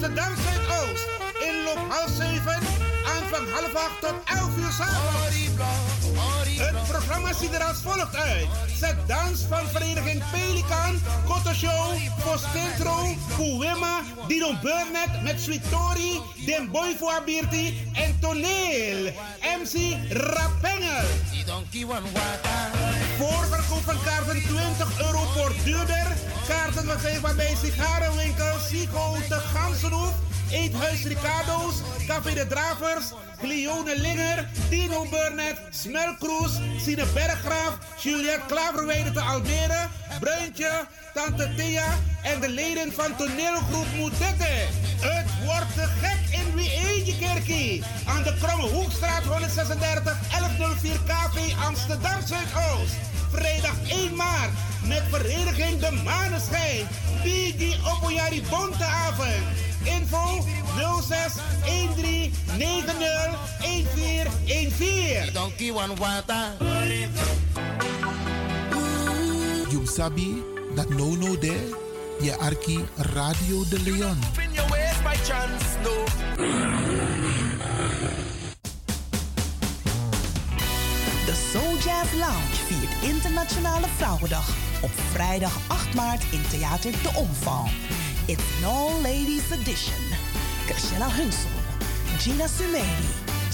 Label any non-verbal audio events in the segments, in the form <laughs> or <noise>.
Amsterdam Zuidoost. Inloop half 7, aanvang half 8 tot 11 uur s'avonds. Het programma ziet er als volgt uit. Zet dans van vereniging Pelikan, Koto Show, Postentro, Kuwema, Dino Burnett met Sweetori, Den Boy voor Abirti en Toneel. MC Rapengel. Voorverkoop van kaarten 20 euro voor duurder. Kaarten verkrijgbaar bij sigarenwinkel Sico de Gansenhoef, Eethuis Ricardo's, Café de Dravers, Cleone Linger, Tino Burnett, Smelkroes, Sine Berggraaf, Juliette Klaverweide te Almere, Bruintje, Tante Thea en de leden van toneelgroep Moetette. Het wordt gek in Wie Eentje Kerkie. Aan de Kromme Hoekstraat 136 1104 KV Amsterdam Zuidoost. Vrijdag 1 maart met vereniging De Maneschijn. Biggie Opoyari Bonteavond. Info 06 13 90 1414. Donkey One Wata. You sabi that no no there. Je arki Radio de Leon. De Soul Jazz Lounge viert Internationale Vrouwendag op vrijdag 8 maart in Theater De Omvang. It's an all ladies edition. Christina Hunsel, Gina Sumeli,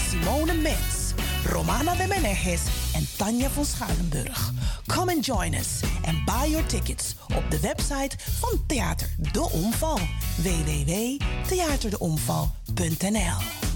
Simone Mens, Romana de Meneges en Tanja van Schuilenburg. Come and join us and buy your tickets op de website van Theater De Omval. www.theaterdeomval.nl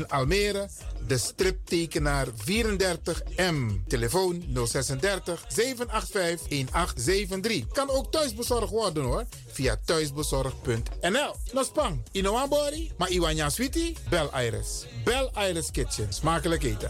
Almere, de striptekenaar 34M. Telefoon 036 785 1873. Kan ook thuisbezorgd worden hoor. Via thuisbezorgd.nl. No spang, Inoambori, maar Iwanya Sweetie, Bel Iris. Bel Iris Kitchen. Smakelijk eten.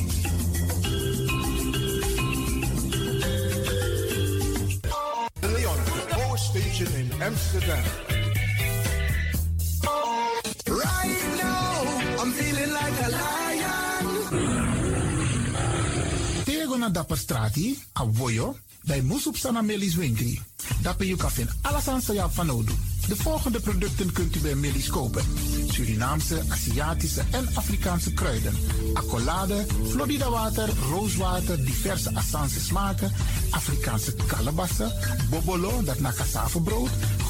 Amsterdam. Right now, I'm feeling like a lion. Tego na dapper strati, a voyo, bij Moesop Sana Melis Winkri. Dapper you kan alles aan sa van Odu. De volgende producten kunt u bij Melis kopen. Surinaamse, Aziatische en Afrikaanse kruiden. Accolade, Florida water, rooswater, diverse Assange smaken. Afrikaanse kalebassen, bobolo, dat na brood,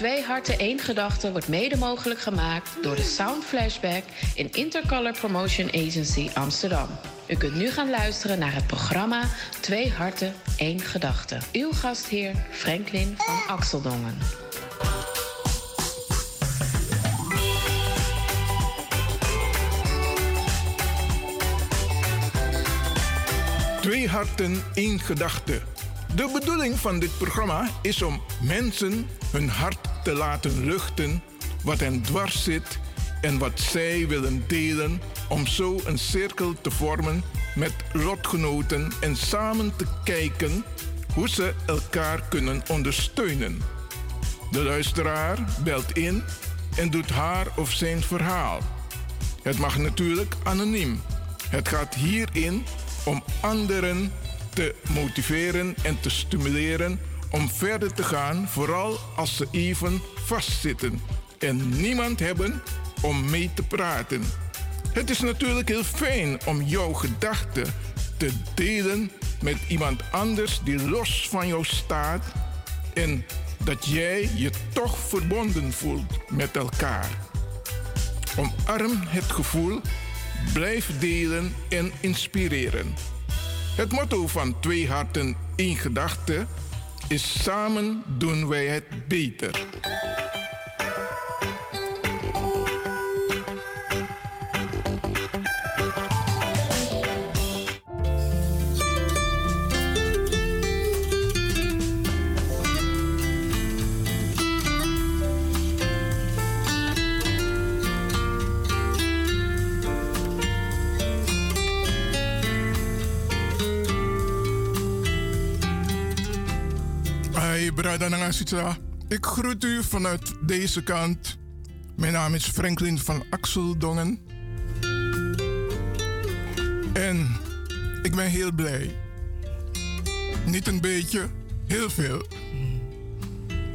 Twee harten één gedachte wordt mede mogelijk gemaakt door de Sound Flashback in Intercolor Promotion Agency Amsterdam. U kunt nu gaan luisteren naar het programma Twee harten één gedachte. Uw gastheer Franklin van Axeldongen. Twee harten, één gedachte. De bedoeling van dit programma is om mensen hun hart te laten luchten wat hen dwars zit en wat zij willen delen om zo een cirkel te vormen met lotgenoten en samen te kijken hoe ze elkaar kunnen ondersteunen. De luisteraar belt in en doet haar of zijn verhaal. Het mag natuurlijk anoniem. Het gaat hierin om anderen te motiveren en te stimuleren om verder te gaan, vooral als ze even vastzitten en niemand hebben om mee te praten. Het is natuurlijk heel fijn om jouw gedachten te delen met iemand anders die los van jou staat en dat jij je toch verbonden voelt met elkaar. Omarm het gevoel, blijf delen en inspireren. Het motto van Twee Harten, één Gedachte is samen doen wij het beter. Brada. Ik groet u vanuit deze kant. Mijn naam is Franklin van Axeldongen. En ik ben heel blij. Niet een beetje, heel veel.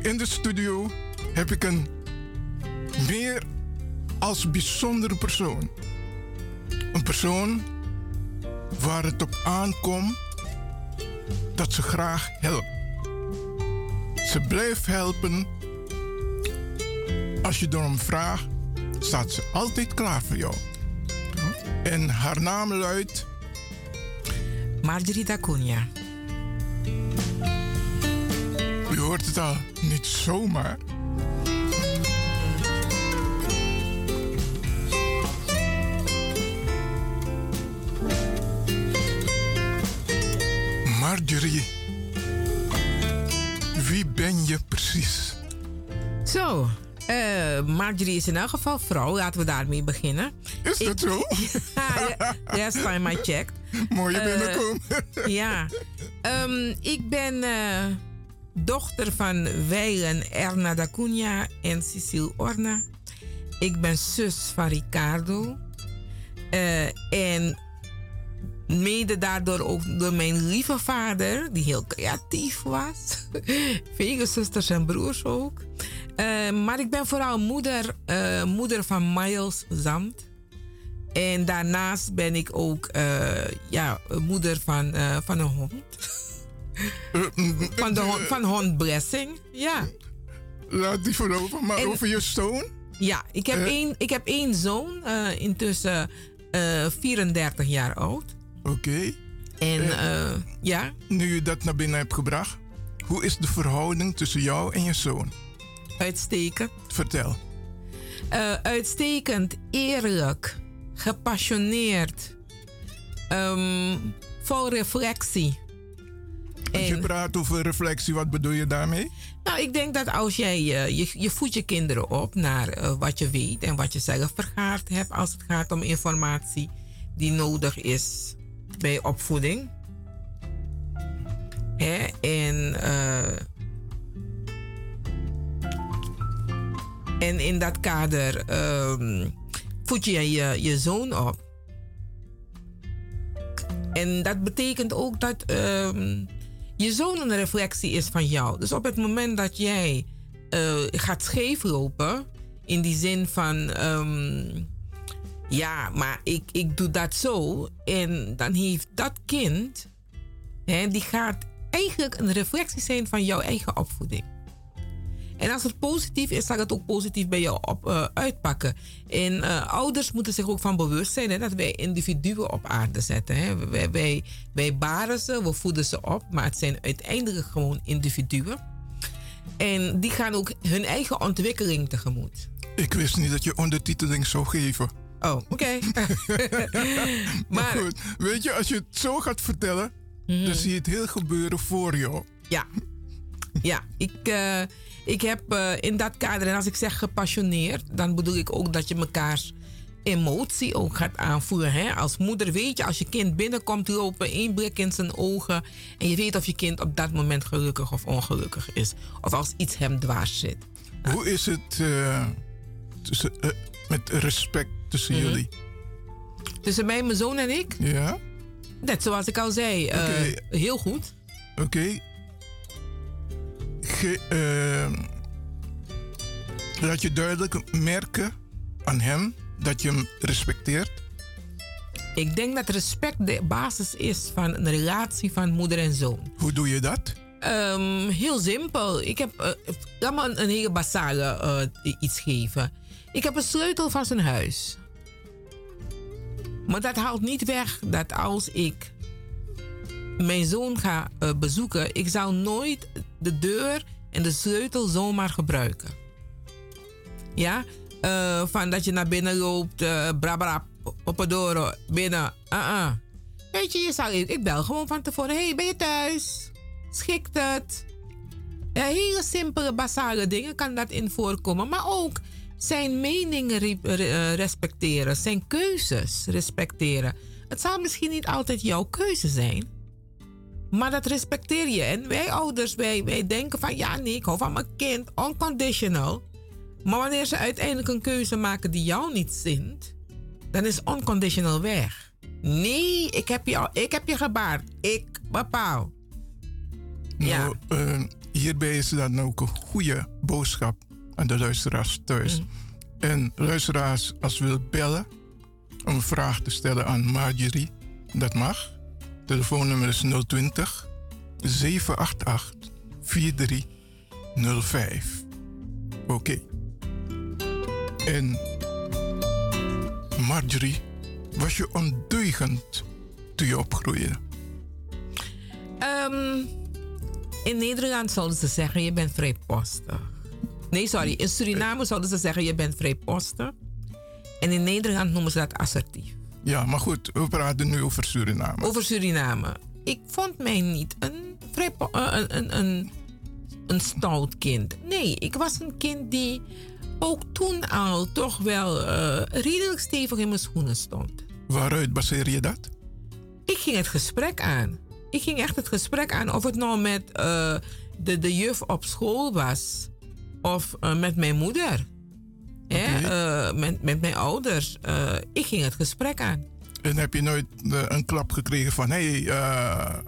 In de studio heb ik een meer als bijzondere persoon. Een persoon waar het op aankomt dat ze graag helpt. Ze blijft helpen. Als je erom vraagt, staat ze altijd klaar voor jou. En haar naam luidt. Margarita Cunha. U hoort het al, niet zomaar. Marjorie. Ben je precies? Zo, eh, Marjorie is in elk geval vrouw. Laten we daarmee beginnen. Is dat zo? <laughs> ja, last time I checked. Mooie Eh, binnenkomen. <laughs> ja. Ehm, ik ben eh, dochter van Weilen Erna da Cunha en Cecile Orna. Ik ben zus van Ricardo. En mede daardoor ook door mijn lieve vader, die heel creatief was. <laughs> Vele zusters en broers ook. Uh, maar ik ben vooral moeder, uh, moeder van Miles Zamt. En daarnaast ben ik ook uh, ja, moeder van, van een hond. <laughs> van, de hond, van hond Blessing, ja. Laat die voorover, maar en, over je zoon? Ja, ik heb, één, ik heb één zoon, intussen 34 jaar oud. Oké. Okay. En ja. Nu je dat naar binnen hebt gebracht, hoe is de verhouding tussen jou en je zoon? Uitstekend. Vertel. Uh, uitstekend, eerlijk, gepassioneerd, um, vol reflectie. Als je praat over reflectie, wat bedoel je daarmee? Nou, ik denk dat als jij je, je voedt je kinderen op naar uh, wat je weet en wat je zelf vergaard hebt als het gaat om informatie die nodig is bij opvoeding. En En in dat kader um, voed je, je je zoon op. En dat betekent ook dat um, je zoon een reflectie is van jou. Dus op het moment dat jij uh, gaat scheeflopen, in die zin van, um, ja, maar ik, ik doe dat zo. En dan heeft dat kind, hè, die gaat eigenlijk een reflectie zijn van jouw eigen opvoeding. En als het positief is, zal het ook positief bij jou op, uh, uitpakken. En uh, ouders moeten zich ook van bewust zijn hè, dat wij individuen op aarde zetten. Hè. Wij, wij, wij baren ze, we voeden ze op, maar het zijn uiteindelijk gewoon individuen. En die gaan ook hun eigen ontwikkeling tegemoet. Ik wist niet dat je ondertiteling zou geven. Oh, oké. <laughs> maar, maar, goed, weet je, als je het zo gaat vertellen, mm -hmm. dan zie je het heel gebeuren voor jou. Ja, ja ik. Uh, ik heb uh, in dat kader, en als ik zeg gepassioneerd, dan bedoel ik ook dat je mekaars emotie ook gaat aanvoeren. Hè? Als moeder weet je, als je kind binnenkomt lopen, één blik in zijn ogen. En je weet of je kind op dat moment gelukkig of ongelukkig is. Of als iets hem dwars zit. Hoe is het uh, tussen, uh, met respect tussen mm -hmm. jullie? Tussen mij, mijn zoon en ik? Ja. Net zoals ik al zei, okay. heel goed. Oké, okay uh, laat je duidelijk merken aan hem dat je hem respecteert? Ik denk dat respect de basis is van een relatie van moeder en zoon. Hoe doe je dat? Um, heel simpel. Ik heb, uh, laat me een, een hele basale uh, iets geven. Ik heb een sleutel van zijn huis. Maar dat haalt niet weg dat als ik mijn zoon ga uh, bezoeken, ik zou nooit de deur en de sleutel zomaar gebruiken. Ja, uh, van dat je naar binnen loopt, uh, brabra, oppadoro, binnen. Uh -uh. Weet je, je zou, ik bel gewoon van tevoren. hey, ben je thuis? Schikt het? Ja, hele simpele, basale dingen kan dat in voorkomen. Maar ook zijn meningen respecteren, zijn keuzes respecteren. Het zal misschien niet altijd jouw keuze zijn. Maar dat respecteer je. En wij ouders, wij, wij denken van ja, nee, ik hou van mijn kind, unconditional. Maar wanneer ze uiteindelijk een keuze maken die jou niet zint, dan is unconditional weg. Nee, ik heb je, ik heb je gebaard. Ik bepaal. Nou. Uh, hierbij is dan ook een goede boodschap aan de luisteraars thuis. Mm. En luisteraars, als wil bellen om een vraag te stellen aan Marjorie, dat mag. Telefoonnummer is 020 788 4305. Oké. Okay. En Marjorie, was je ondeugend toen je opgroeide? Um, in Nederland zouden ze zeggen, je bent vrijpostig. Nee, sorry. In Suriname zouden ze zeggen, je bent vrijpostig. En in Nederland noemen ze dat assertief. Ja, maar goed, we praten nu over Suriname. Over Suriname. Ik vond mij niet een, eh, een, een, een, een stout kind. Nee, ik was een kind die ook toen al toch wel uh, redelijk stevig in mijn schoenen stond. Waaruit baseer je dat? Ik ging het gesprek aan. Ik ging echt het gesprek aan of het nou met uh, de, de juf op school was of uh, met mijn moeder. Okay. Uh, met, met mijn ouders. Uh, ik ging het gesprek aan. En heb je nooit een klap gekregen van hé. Hey,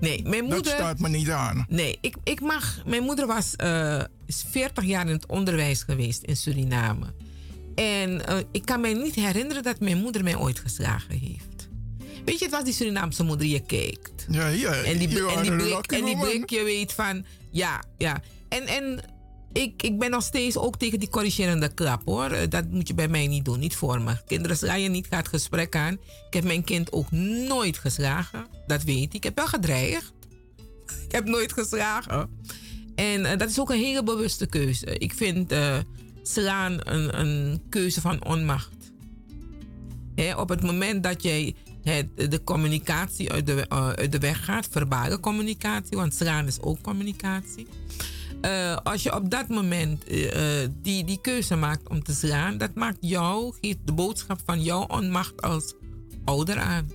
Nee, mijn moeder... Dat staat me niet aan. Nee, ik, ik mag... Mijn moeder was is 40 jaar in het onderwijs geweest in Suriname. En ik kan mij niet herinneren dat mijn moeder mij ooit geslagen heeft. Weet je, het was die Surinaamse moeder, je kijkt. Ja, ja. En die, en die, blik, en die blik, je weet van... Ja, ja. En, en ik, ik ben nog steeds ook tegen die corrigerende klap hoor. Eh, dat moet je bij mij niet doen, niet voor me. Kinderen slaan je niet, gaat gesprek aan. Ik heb mijn kind ook nooit geslagen. Dat weet ik. Ik heb wel gedreigd. Ik heb nooit geslagen. En uh, dat is ook een hele bewuste keuze. Ik vind uh, slaan een, een keuze van onmacht. Hè, op het moment dat jij het, de communicatie uit de, uh, uit de weg gaat, verbale communicatie, want slaan is ook communicatie uh, als je op dat moment uh, die, die keuze maakt om te slaan, dat maakt jou, geeft de boodschap van jouw onmacht als ouder aan.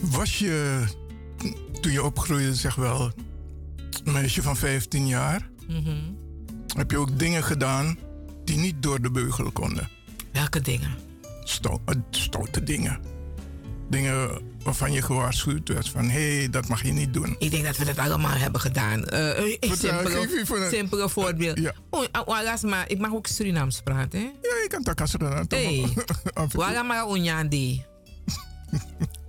Was je, toen je opgroeide, zeg wel, een meisje van 15 jaar, mm -hmm. heb je ook dingen gedaan die niet door de beugel konden? Welke dingen? stoute dingen. Dingen waarvan je gewaarschuwd werd van hé, hey, dat mag je niet doen? Ik denk dat we dat allemaal hebben gedaan. Uh, een simpele, simpele voorbeeld. Ja. Oh, maar ik mag ook Surinaams praten. Hè? Ja, ik kan takas Surinaams. Hey, Waga maar onjandi.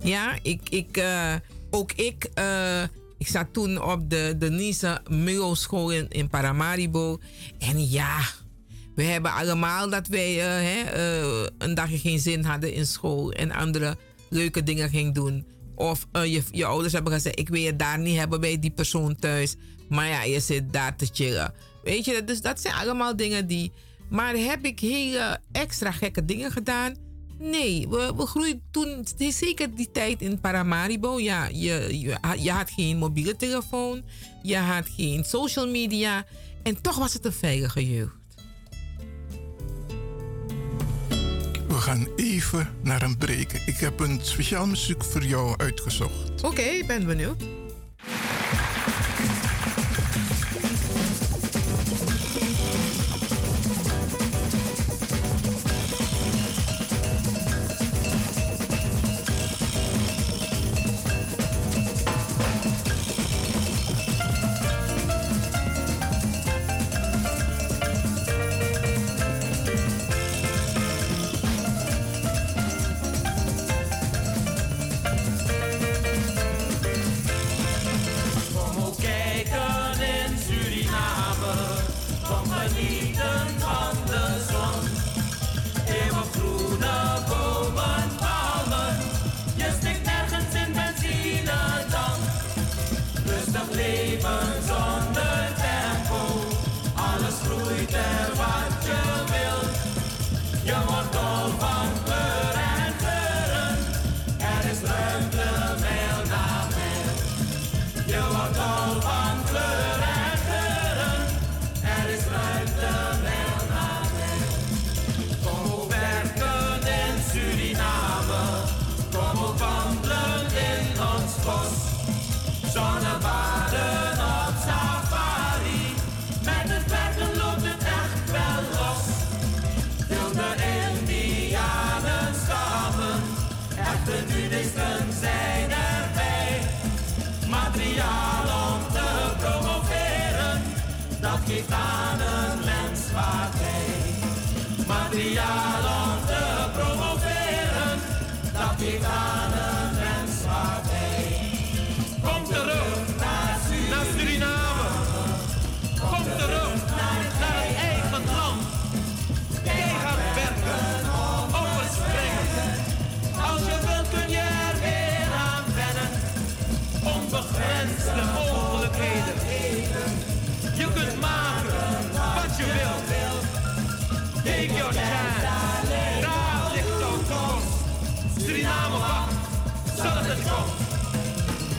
ja, ik, ik, uh, ook ik, uh, ik zat toen op de Denise Milo school in, in Paramaribo. En ja, we hebben allemaal dat wij hè, een dagje geen zin hadden in school. En andere leuke dingen ging doen. Of uh, je, je ouders hebben gezegd: Ik wil je daar niet hebben bij die persoon thuis. Maar ja, je zit daar te chillen. Weet je, dus dat zijn allemaal dingen die. Maar heb ik hele extra gekke dingen gedaan? Nee, we, we groeiden toen, zeker die tijd in Paramaribo. Ja, je, je, je had geen mobiele telefoon, je had geen social media. En toch was het een veilige jeugd. Gaan even naar een break. Ik heb een speciaal muziek voor jou uitgezocht. Oké, ik ben benieuwd.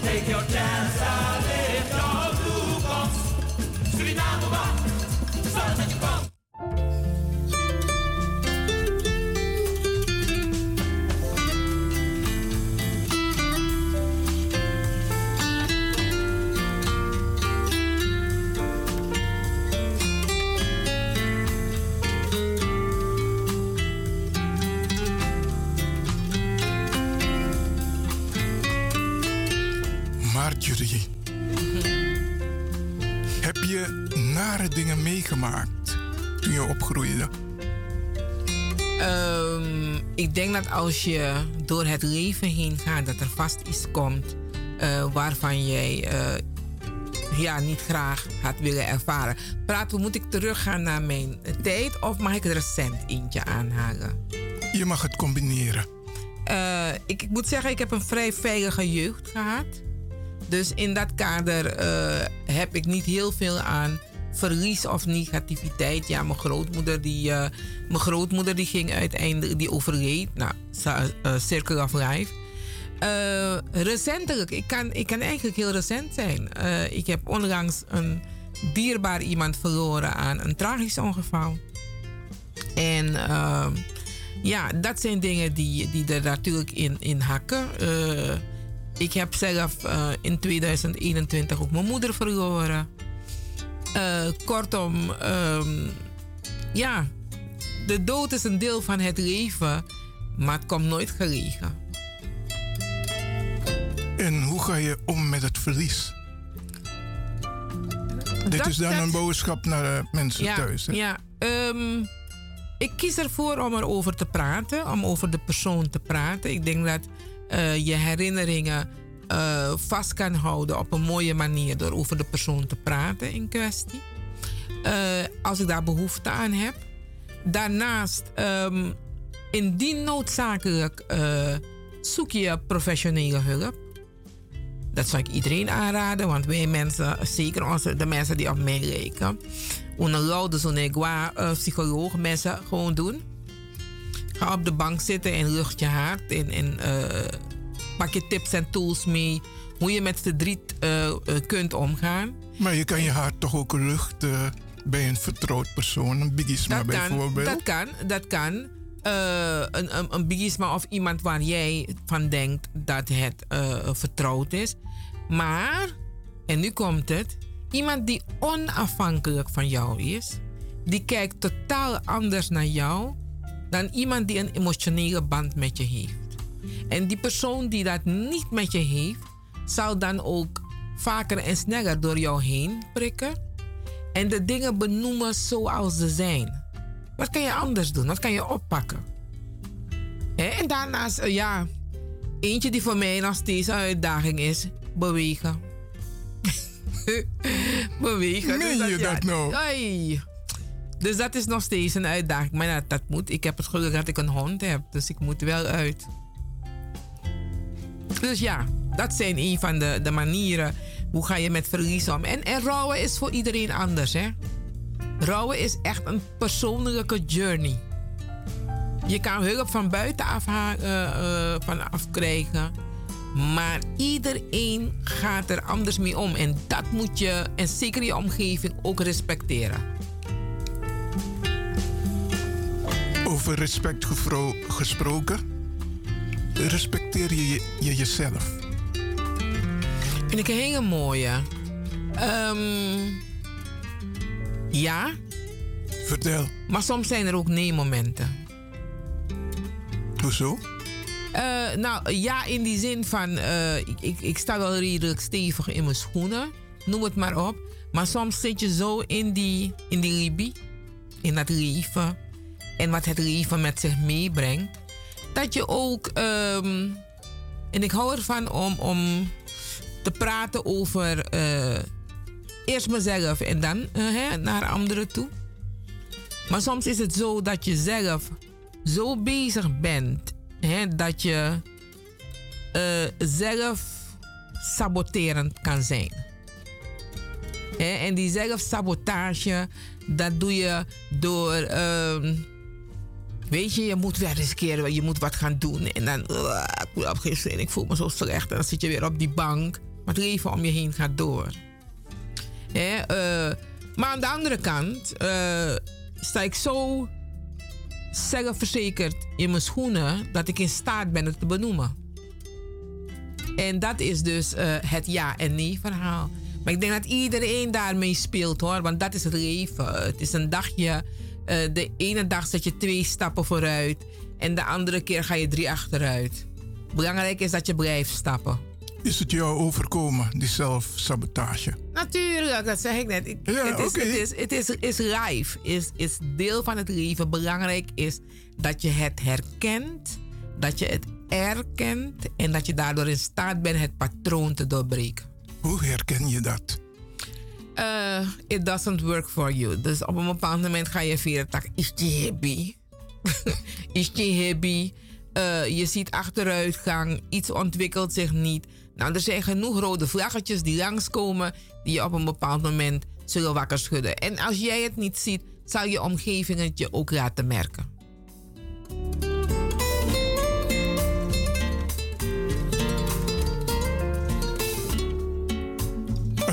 Take your chance. Dat als je door het leven heen gaat, dat er vast iets komt uh, waarvan jij uh, ja, niet graag had willen ervaren. Praten, moet ik teruggaan naar mijn tijd of mag ik er recent eentje aanhalen? Je mag het combineren. Uh, ik, ik, moet zeggen, ik heb een vrij veilige jeugd gehad. Dus in dat kader heb ik niet heel veel aan verlies of negativiteit. Ja, mijn grootmoeder die, uh, mijn grootmoeder die ging uiteindelijk, die overleed. Nou, uh, Circle of Life. Uh, recentelijk, ik kan, ik kan eigenlijk heel recent zijn. ik heb onlangs een dierbaar iemand verloren aan een tragisch ongeval. En ja, dat zijn dingen die, die er natuurlijk in, in hakken. ik heb zelf in 2021 ook mijn moeder verloren. Uh, kortom, um, ja, de dood is een deel van het leven, maar het komt nooit gelegen. En hoe ga je om met het verlies? Dit is dan een boodschap naar de mensen thuis. Hè? Ja, um, ik kies ervoor om erover te praten, om over de persoon te praten. Ik denk dat uh, je herinneringen uh, vast kan houden op een mooie manier door over de persoon te praten in kwestie. Uh, als ik daar behoefte aan heb. Daarnaast, um, indien noodzakelijk, uh, zoek je professionele hulp. Dat zou ik iedereen aanraden, want wij mensen, zeker onze, de mensen die op mij lijken, een loude zo'n psycholoog mensen gewoon doen. Ga op de bank zitten en lucht je hart en pak je tips en tools mee hoe je met verdriet uh, kunt omgaan. Maar je kan je hart toch ook luchten bij een vertrouwd persoon, een bigisma dat bijvoorbeeld? dat kan, dat kan. Uh, een, een, een bigisma of iemand waar jij van denkt dat het vertrouwd is. Maar, en nu komt het, iemand die onafhankelijk van jou is, die kijkt totaal anders naar jou dan iemand die een emotionele band met je heeft. En die persoon die dat niet met je heeft, zal dan ook vaker en sneller door jou heen prikken en de dingen benoemen zoals ze zijn. Wat kan je anders doen? Wat kan je oppakken? En daarnaast, eh, ja, eentje die voor mij nog steeds een uitdaging is: bewegen. <laughs> bewegen. Meen dus je dat, nou? Dus dat is nog steeds een uitdaging. Maar dat, dat moet. Ik heb het geluk dat ik een hond heb. Dus ik moet wel uit. Dus ja, dat zijn een van de, de manieren. Hoe ga je met verlies om? En, en rouwen is voor iedereen anders, hè? Rouwen is echt een persoonlijke journey. Je kan hulp van buitenaf uh, uh, van afkrijgen. Maar iedereen gaat er anders mee om. En dat moet je, en zeker je omgeving, ook respecteren. Over respect gesproken respecteer je, je jezelf? Vind ik een hele mooie. Um, ja. Vertel. Maar soms zijn er ook nee-momenten. Hoezo? Uh, nou ja, in die zin van, uh, ik, ik, ik, sta wel redelijk stevig in mijn schoenen, noem het maar op. Maar soms zit je zo in die, in die libie, in dat leven en wat het leven met zich meebrengt dat je ook. Um, en ik hou ervan om, om te praten over uh, eerst mezelf en dan hè, naar anderen toe. Maar soms is het zo dat je zelf zo bezig bent hè, dat je uh, zelf saboterend kan zijn. Hè, en die zelfsabotage, dat doe je door. Uh, Weet je, je moet weer riskeren, je moet wat gaan doen. En dan, uh, ik zin, ik voel me zo slecht. En dan zit je weer op die bank. Maar het leven om je heen gaat door. Uh, maar aan de andere kant uh, sta ik zo zelfverzekerd in mijn schoenen dat ik in staat ben het te benoemen. En dat is dus het ja en nee verhaal. Maar ik denk dat iedereen daarmee speelt hoor, want dat is het leven. Het is een dagje uh, de ene dag zet je twee stappen vooruit en de andere keer ga je drie achteruit. Belangrijk is dat je blijft stappen. Is het jou overkomen, die zelfsabotage? Natuurlijk, dat zeg ik net. Ik, Ja, het is, oké. het is, het is, is is, is deel van het leven. Belangrijk is dat je het herkent, dat je het erkent en dat je daardoor in staat bent het patroon te doorbreken. Hoe herken je dat? Uh, it doesn't work for you. Dus op een bepaald moment ga je via tak, is je happy? <laughs> is je? Uh, je ziet achteruitgang, iets ontwikkelt zich niet. Nou, er zijn genoeg rode vlaggetjes die langskomen, die je op een bepaald moment zullen wakker schudden. En als jij het niet ziet, zal je omgeving het je ook laten merken.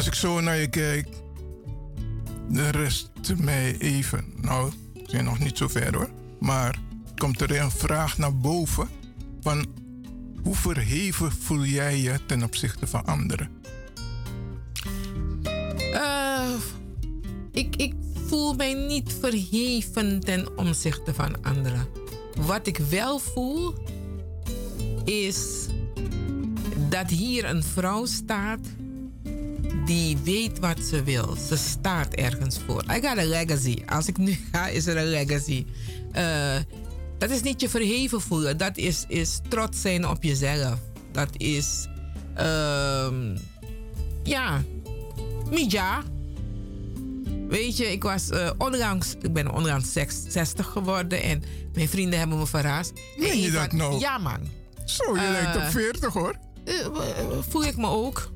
Als ik zo naar je kijk, de rest mij even. Nou, we zijn nog niet zo ver hoor. Maar komt er een vraag naar boven van hoe verheven voel jij je ten opzichte van anderen? Uh, ik, ik voel mij niet verheven ten opzichte van anderen. Wat ik wel voel is dat hier een vrouw staat die weet wat ze wil. Ze staat ergens voor. I got a legacy. Als ik nu ga, is er een legacy. Uh, dat is niet je verheven voelen. Dat is, is trots zijn op jezelf. Dat is. Uh, ja. Mija. Weet je, ik was uh, onlangs. Ik ben onlangs 60 geworden. En mijn vrienden hebben me verrast. Meen je dat nou? Ja, man. Zo, je lijkt op 40 hoor. voel ik me ook.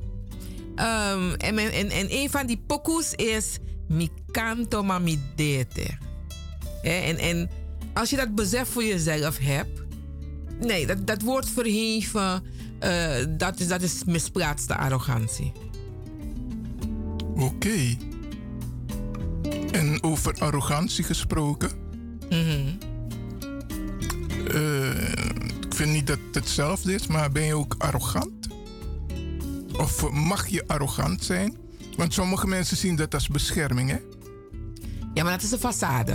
Um, en, en, en een van die pokoes is Mi canto ma mi dete. En, en als je dat besef voor jezelf hebt. Nee, dat, dat wordt verheven. Uh, dat, is, dat is misplaatste arrogantie. Oké. Okay. En over arrogantie gesproken. Mm -hmm. uh, ik vind niet dat het hetzelfde is, maar ben je ook arrogant? Of mag je arrogant zijn? Want sommige mensen zien dat als bescherming, hè? Ja, maar dat is een façade.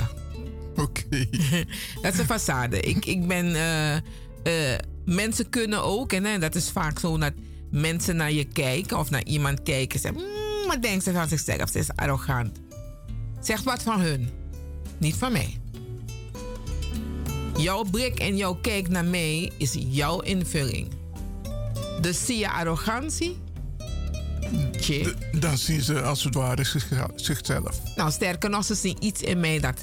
Oké. Okay. <laughs> dat is een façade. Ik, ik ben. Uh, uh, mensen kunnen ook, en hè, dat is vaak zo dat mensen naar je kijken of naar iemand kijken en zeggen: mmm, wat denkt ze van zichzelf? Ze is arrogant. Zeg wat van hun, niet van mij. Jouw blik en jouw kijk naar mij is jouw invulling. Dus zie je arrogantie? De, dan zien ze als het ware zichzelf. Nou, sterker nog, ze zien iets in mij dat,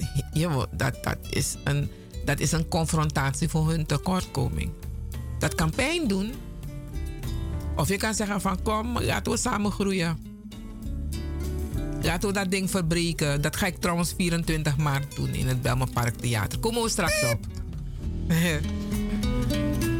dat, dat, is, een, dat is een confrontatie voor hun tekortkoming. Dat kan pijn doen. Of je kan zeggen van kom, laten we samen groeien. Laten we dat ding verbreken. Dat ga ik trouwens 24 maart doen in het Belmer Park Theater. Komen we straks op. <laughs>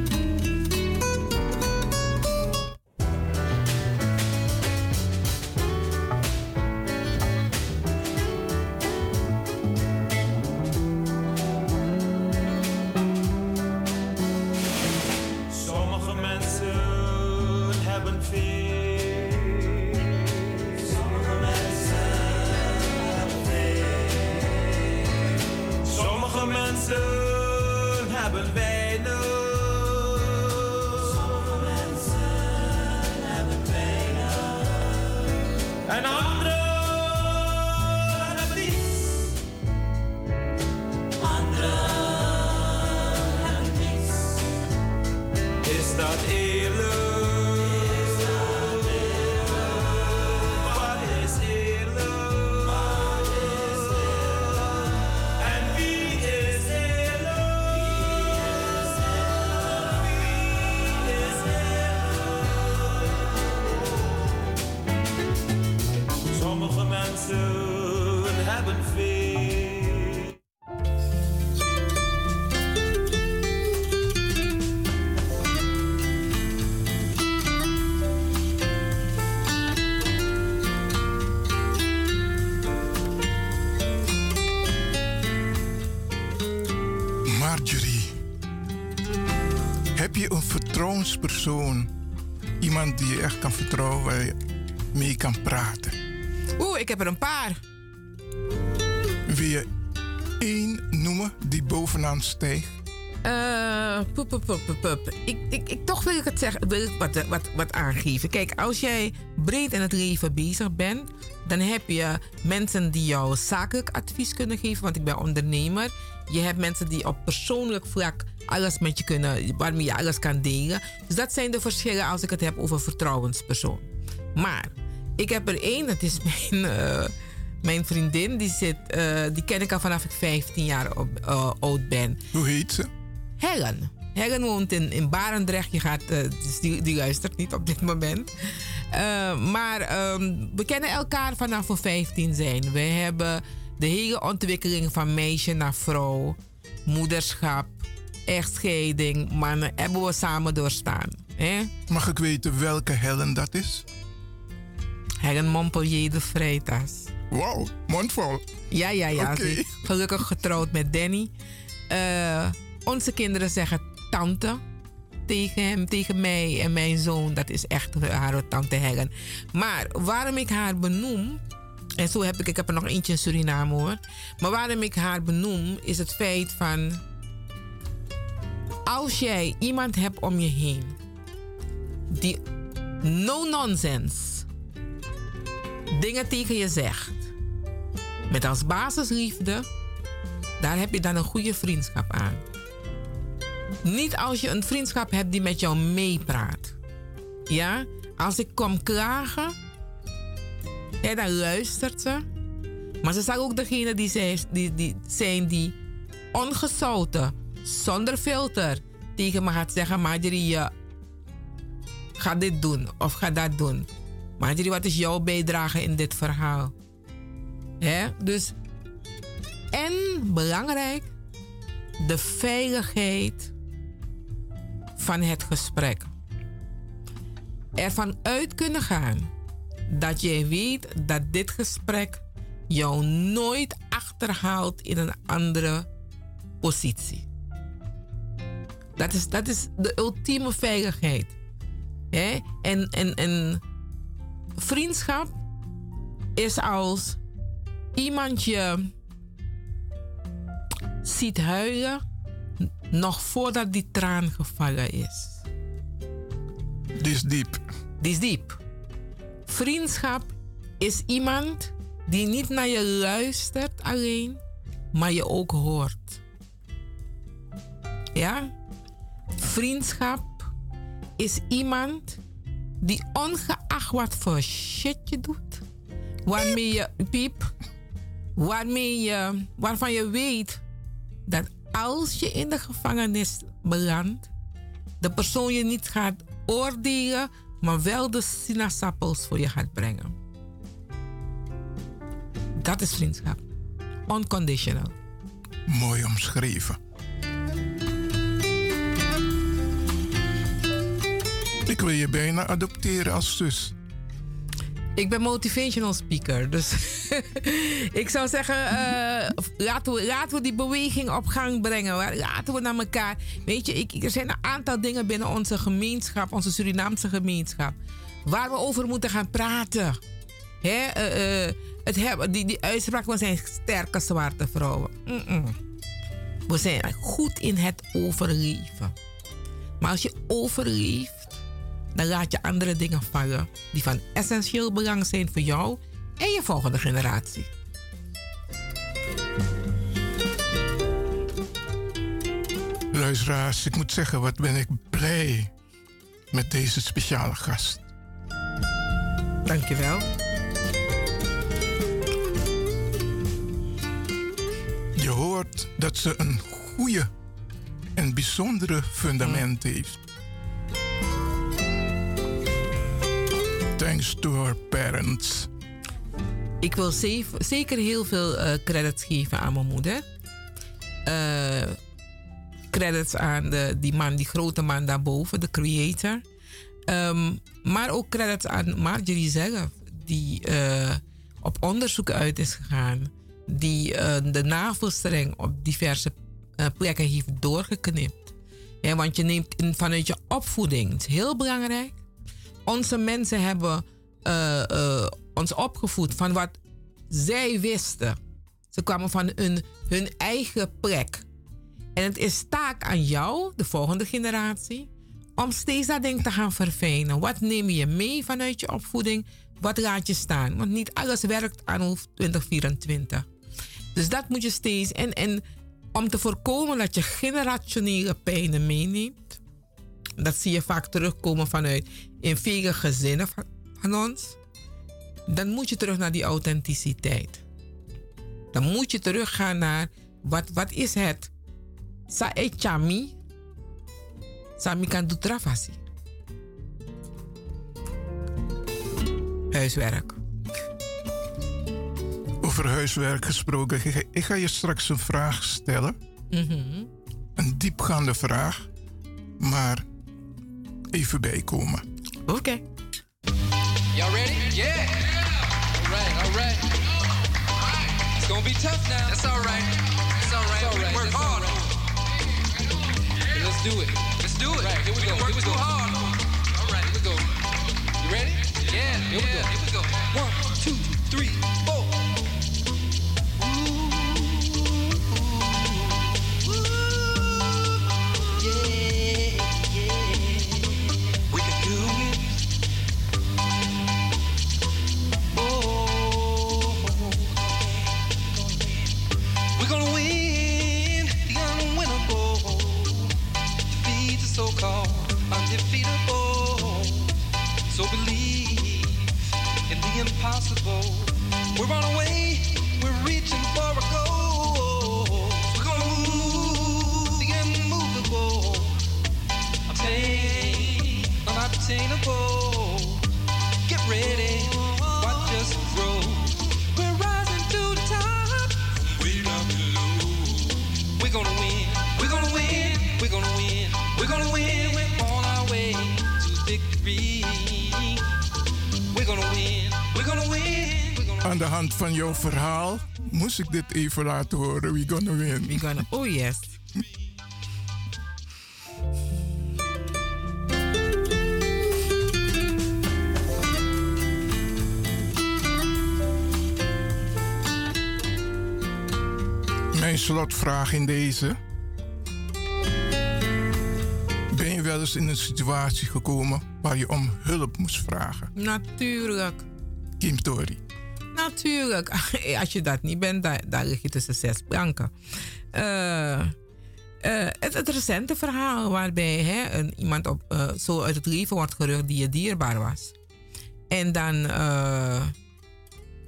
persoon. Iemand die je echt kan vertrouwen, waar je mee kan praten. Oeh, ik heb er een paar. Wil je één noemen die bovenaan stijgt? Uh, pup, pup, pup, pup. Ik, ik, ik, toch wil ik het zeggen, wil ik wat, wat, wat aangeven. Kijk, als jij breed in het leven bezig bent, dan heb je mensen die jou zakelijk advies kunnen geven, want ik ben ondernemer. Je hebt mensen die op persoonlijk vlak alles met je kunnen, waarmee je alles kan delen. Dus dat zijn de verschillen als ik het heb over vertrouwenspersoon. Maar ik heb er één, dat is <laughs> mijn, uh, mijn vriendin. Die, zit, uh, die ken ik al vanaf ik 15 jaar op, uh, oud ben. Hoe heet ze? Helen. Helen woont in, in Barendrecht. Je gaat, dus die, die luistert niet op dit moment. maar um, we kennen elkaar vanaf we 15 zijn. We hebben de hele ontwikkeling van meisje naar vrouw, moederschap, echtscheiding, mannen, hebben we samen doorstaan. Hè? Mag ik weten welke Helen dat is? Helen Montpellier de Freitas. Wauw, mondvol. Ja, ja, ja. Okay. Gelukkig getrouwd met Danny. Uh, onze kinderen zeggen tante tegen hem, tegen mij en mijn zoon. Dat is echt haar tante Helen. Maar waarom ik haar benoem, en zo heb ik, ik heb er nog eentje in Suriname hoor. Maar waarom ik haar benoem, is het feit van. Als jij iemand hebt om je heen die no nonsense dingen tegen je zegt, met als basisliefde, daar heb je dan een goede vriendschap aan. Niet als je een vriendschap hebt die met jou meepraat. Ja, als ik kom klagen ja, dan luistert ze. Maar ze zijn ook degene die zijn die, die, zijn die ongezouten, zonder filter, tegen me gaat zeggen: Marjorie, je ga dit doen of ga dat doen. Marjorie, wat is jouw bijdrage in dit verhaal? Dus, en belangrijk, de veiligheid van het gesprek. Ervan uit kunnen gaan dat jij weet dat dit gesprek jou nooit achterhaalt in een andere positie. Dat is, dat is de ultieme veiligheid. Hè? En, en, en vriendschap is als iemand je ziet huilen nog voordat die traan gevallen is. Die is diep. Die is diep. Vriendschap is iemand die niet naar je luistert alleen, maar je ook hoort. Ja? Vriendschap is iemand die ongeacht wat voor shit je doet, waarmee je piep, waarmee je, waarvan je weet dat als je in de gevangenis belandt, de persoon je niet gaat oordelen, maar wel de sinaasappels voor je gaat brengen. Dat is vriendschap. Unconditional. Mooi omschreven. Ik wil je bijna adopteren als zus. Ik ben motivational speaker. Dus <laughs> ik zou zeggen, uh, laten, we, we die beweging op gang brengen. Laten we naar elkaar. Weet je, ik, er zijn een aantal dingen binnen onze gemeenschap, onze Surinaamse gemeenschap, waar we over moeten gaan praten. Hè? Uh, uh, het hebben, die, die uitspraak, we zijn sterke zwarte vrouwen. We zijn goed in het overleven. Maar als je overleeft dan laat je andere dingen vallen die van essentieel belang zijn voor jou en je volgende generatie. Luisteraars, ik moet zeggen, wat ben ik blij met deze speciale gast. Dankjewel. Je hoort dat ze een goede en bijzondere fundament heeft. Thanks to her parents. Ik wil zeker heel veel uh, credits geven aan mijn moeder. Uh, credits aan de, die man, die grote man daarboven, de creator. Um, maar ook credits aan Marjorie zelf, die uh, op onderzoek uit is gegaan. Die de navelstreng op diverse plekken heeft doorgeknipt. Ja, want je neemt in, vanuit je opvoeding, is heel belangrijk onze mensen hebben uh, uh, ons opgevoed van wat zij wisten. Ze kwamen van hun, hun eigen plek. En het is taak aan jou, de volgende generatie, om steeds dat ding te gaan verfijnen. Wat neem je mee vanuit je opvoeding? Wat laat je staan? Want niet alles werkt aan 2024. Dus dat moet je steeds. En, en om te voorkomen dat je generationele pijnen meeneemt. Dat zie je vaak terugkomen vanuit in vele gezinnen van, van ons. Dan moet je terug naar die authenticiteit. Dan moet je teruggaan naar wat, wat is het? Sa e chami. Sami kan doen travasi. Huiswerk. Over huiswerk gesproken. Ik ga je straks een vraag stellen. Mhm. Een diepgaande vraag. Maar even bijkomen. Oké. Okay. Y'all ready? Yeah. All right, all right. It's gonna be tough now. That's all right. It's all right. It's all right. We work hard. let's do it. Let's do it. Right, here we, we go. Work we too go. hard. All right, here we go. You ready? Yeah. Here we go. Here we go. One, two, three, four. Verhaal moest ik dit even laten horen. We gonna win. We gonna, oh yes. Mijn slotvraag in deze. Ben je wel eens in een situatie gekomen waar je om hulp moest vragen? Natuurlijk. Kim Tori. Natuurlijk. <laughs> Als je dat niet bent, dan, dan lig je tussen zes planken. Uh, het, het, recente verhaal waarbij hè, een, iemand op, uh, zo uit het leven wordt gerucht die je dierbaar was. En dan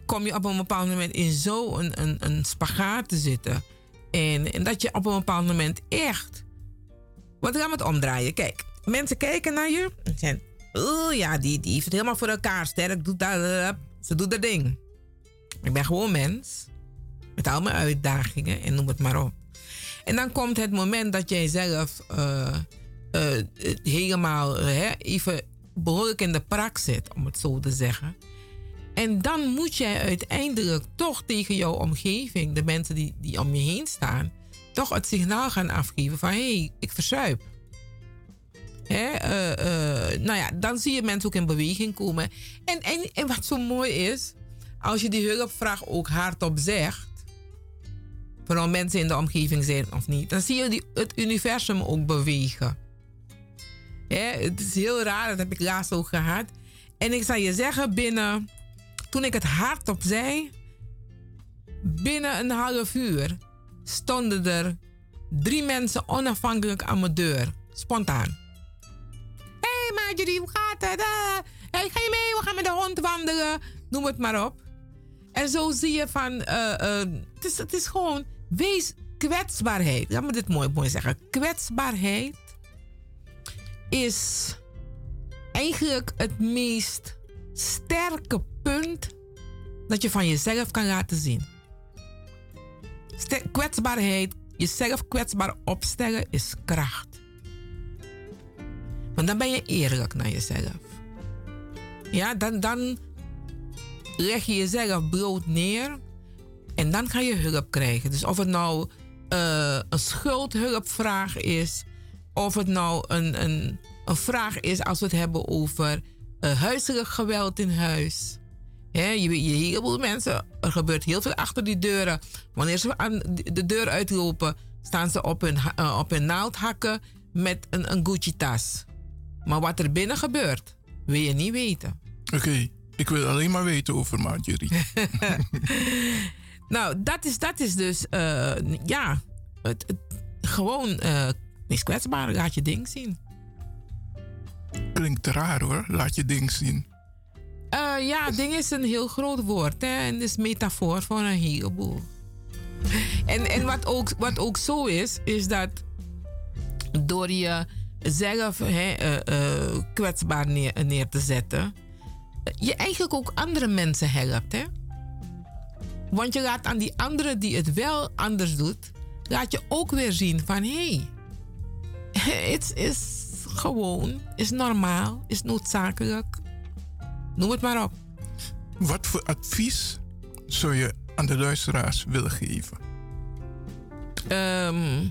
kom je op een bepaald moment in zo'n een, een, een spagaat te zitten. En, en, dat je op een bepaald moment echt. Wat gaan we het omdraaien? Kijk, mensen kijken naar je en zeggen: Oh ja, die, die heeft het helemaal voor elkaar. Sterk, doet dat. Ze doet dat ding. Ik ben gewoon mens. Met al mijn uitdagingen en noem het maar op. En dan komt het moment dat jij zelf uh, uh, helemaal uh, even behoorlijk in de prak zit, om het zo te zeggen. En dan moet jij uiteindelijk toch tegen jouw omgeving, de mensen die, die om je heen staan, toch het signaal gaan afgeven van hé, hey, ik verzuip. Hè, nou ja, dan zie je mensen ook in beweging komen. En, en, en wat zo mooi is, als je die hulpvraag ook hardop zegt, vooral mensen in de omgeving zijn of niet, dan zie je het universum ook bewegen. het is heel raar, dat heb ik laatst ook gehad. En ik zal je zeggen, binnen, toen ik het hardop zei, binnen een half uur stonden er drie mensen onafhankelijk aan mijn deur. Spontaan. Hé hey Marjorie, hoe gaat het? Uh, hey, ga je mee? We gaan met de hond wandelen. Noem het maar op. En zo zie je van, uh, uh, het, is, het is gewoon, wees kwetsbaarheid. Laat me dit mooi, mooi zeggen. Kwetsbaarheid is eigenlijk het meest sterke punt dat je van jezelf kan laten zien. Kwetsbaarheid, jezelf kwetsbaar opstellen is kracht. Want dan ben je eerlijk naar jezelf. Ja, dan, dan leg je jezelf brood neer en dan ga je hulp krijgen. Dus of het nou uh, een schuldhulpvraag is, of het nou een, een, een vraag is als we het hebben over uh, huiselijk geweld in huis. Je, je, heel veel mensen, er gebeurt heel veel achter die deuren. Wanneer ze aan de deur uitlopen, staan ze op hun, eh, op hun naald hakken met een, een Gucci-tas. Maar wat er binnen gebeurt, wil je niet weten. Oké, ik wil alleen maar weten over Marjorie. <laughs> Nou, dat is, dat is dus, eh, ja, het, het- gewoon eh meest kwetsbaar. Laat je ding zien. Klinkt raar hoor, laat je ding zien. Eh, ja, ding is een heel groot woord hè, en is metafoor voor een heleboel. En, en wat, ook, wat ook zo is, is dat door je zelf hè, kwetsbaar neer, neer te zetten, je eigenlijk ook andere mensen helpt. Hè? Want je laat aan die anderen die het wel anders doet, laat je ook weer zien van hé, hey, het is gewoon, is normaal, is noodzakelijk. Noem het maar op. Wat voor advies zou je aan de luisteraars willen geven? Ehm,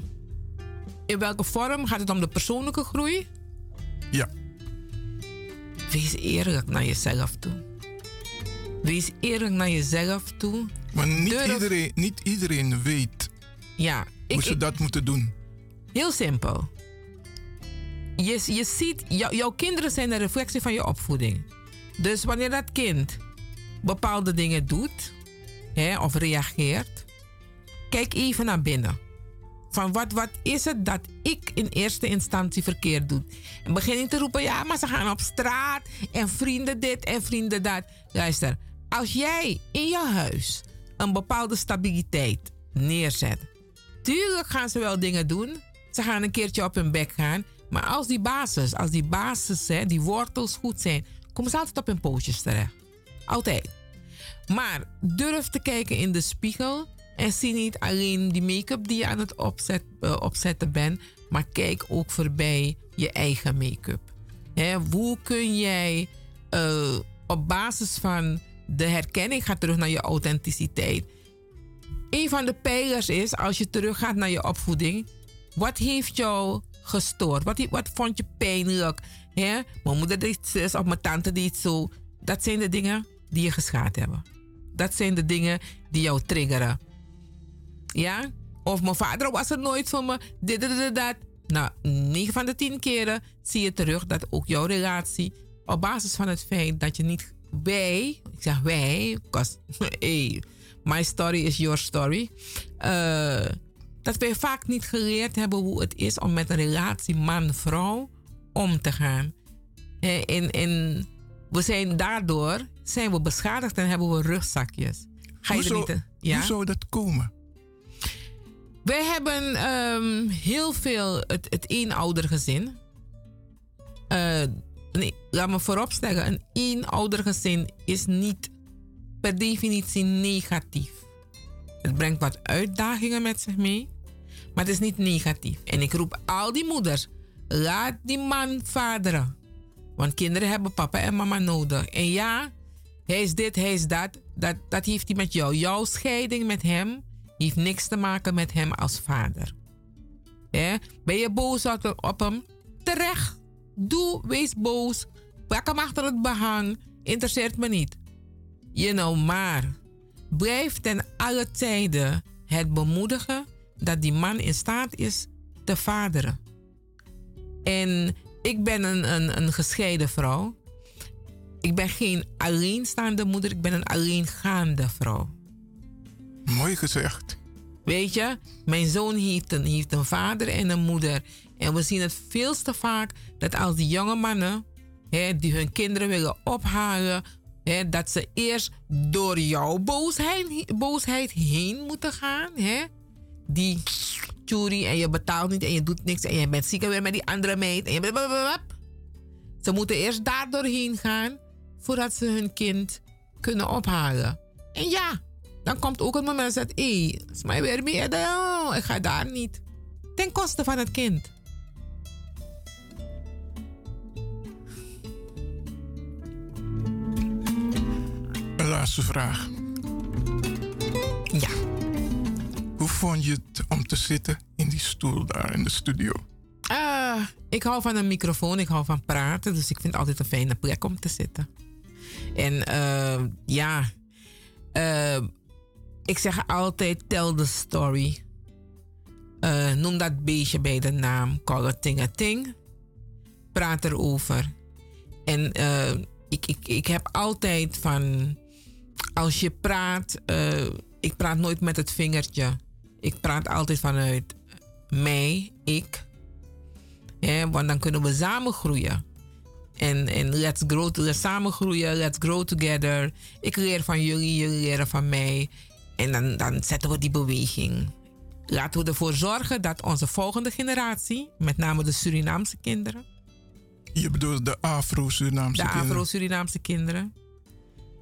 in welke vorm gaat het om de persoonlijke groei? Ja. Wees eerlijk naar jezelf toe. Wees eerlijk naar jezelf toe. Maar niet, Durf- iedereen, niet iedereen weet Ja, ik, hoe ze ik- dat moeten doen. heel simpel. Je, je ziet, jou- jouw kinderen zijn een reflectie van je opvoeding. Dus wanneer dat kind bepaalde dingen doet hè, of reageert, kijk even naar binnen. Van wat, wat is het dat ik in eerste instantie verkeerd doe? En begin niet te roepen, ja, maar ze gaan op straat en vrienden dit en vrienden dat. Luister, als jij in je huis een bepaalde stabiliteit neerzet, tuurlijk gaan ze wel dingen doen. Ze gaan een keertje op hun bek gaan. Maar als die basis, als die basis, hè, die wortels goed zijn, komen ze altijd op hun pootjes terecht. Altijd. Maar durf te kijken in de spiegel en zie niet alleen die make-up die je aan het opzet, eh, opzetten bent, maar kijk ook voorbij je eigen make-up. Hoe kun jij eh, op basis van de herkenning, ga terug naar je authenticiteit. Een van de pijlers is, als je teruggaat naar je opvoeding, wat heeft jou gestoord? Wat, wat vond je pijnlijk? Mijn moeder deed zus of mijn tante deed zo. Dat zijn de dingen die je geschaad hebben. Dat zijn de dingen die jou triggeren. Ja? Of mijn vader was er nooit voor me. Dit, dat. Nou, 9 van de 10 keren zie je terug dat ook jouw relatie, op basis van het feit dat je niet wij, ik zeg wij, because <laughs> hey, my story is your story, eh, dat wij vaak niet geleerd hebben hoe het is om met een relatie man-vrouw om te gaan. Eh, En, en we zijn daardoor zijn we beschadigd en hebben we rugzakjes. Ga je hoe, zou, niet... te- Ja? hoe zou dat komen? Wij hebben ehm, heel veel het, het eenoudergezin. Eh nee, laat me vooropstellen, een eenoudergezin is niet per definitie negatief. Het brengt wat uitdagingen met zich mee, maar het is niet negatief. En ik roep al die moeders, laat die man vaderen. Want kinderen hebben papa en mama nodig. En ja, hij is dit, hij is dat. Dat, dat heeft hij met jou. Jouw scheiding met hem heeft niks te maken met hem als vader. Hè? Ben je boos op hem? Terecht. Doe, wees boos. Pak hem achter het behang. Interesseert me niet. You know, maar blijf ten alle tijden het bemoedigen dat die man in staat is te vaderen. En ik ben een, een, een gescheiden vrouw. Ik ben geen alleenstaande moeder, ik ben een alleengaande vrouw. Mooi gezegd. Weet je, mijn zoon heeft een, heeft een vader en een moeder. En we zien het veel te vaak dat als die jonge mannen hè, die hun kinderen willen ophalen, hè, dat ze eerst door jouw boosheid, boosheid heen moeten gaan. Hè? Die tjuri en je betaalt niet en je doet niks en je bent ziek weer met die andere meid. En je. Ze moeten eerst daar doorheen gaan voordat ze hun kind kunnen ophalen. En ja, dan komt ook het moment dat hé, is mij weer meer. Oh, ik ga daar niet. Ten koste van het kind. Een laatste vraag. Ja. Hoe vond je het om te zitten in die stoel daar in de studio? Ah, ik hou van een microfoon, ik hou van praten, dus ik vind het altijd een fijne plek om te zitten. En eh, ja, eh, ik zeg altijd: tell the story. Eh, noem dat beestje bij de naam. Call it ting a ting. Praat erover. En eh, ik, ik, ik heb altijd van. Als je praat. eh, ik praat nooit met het vingertje. Ik praat altijd vanuit mij, ik. Want dan kunnen we samen groeien. En, en let's grow, let's samen groeien, let's grow together. Ik leer van jullie, jullie leren van mij. En dan, dan zetten we die beweging. Laten we ervoor zorgen dat onze volgende generatie, met name de Surinaamse kinderen, Je bedoelt de Afro-Surinaamse de kinderen. Afro-Surinaamse kinderen,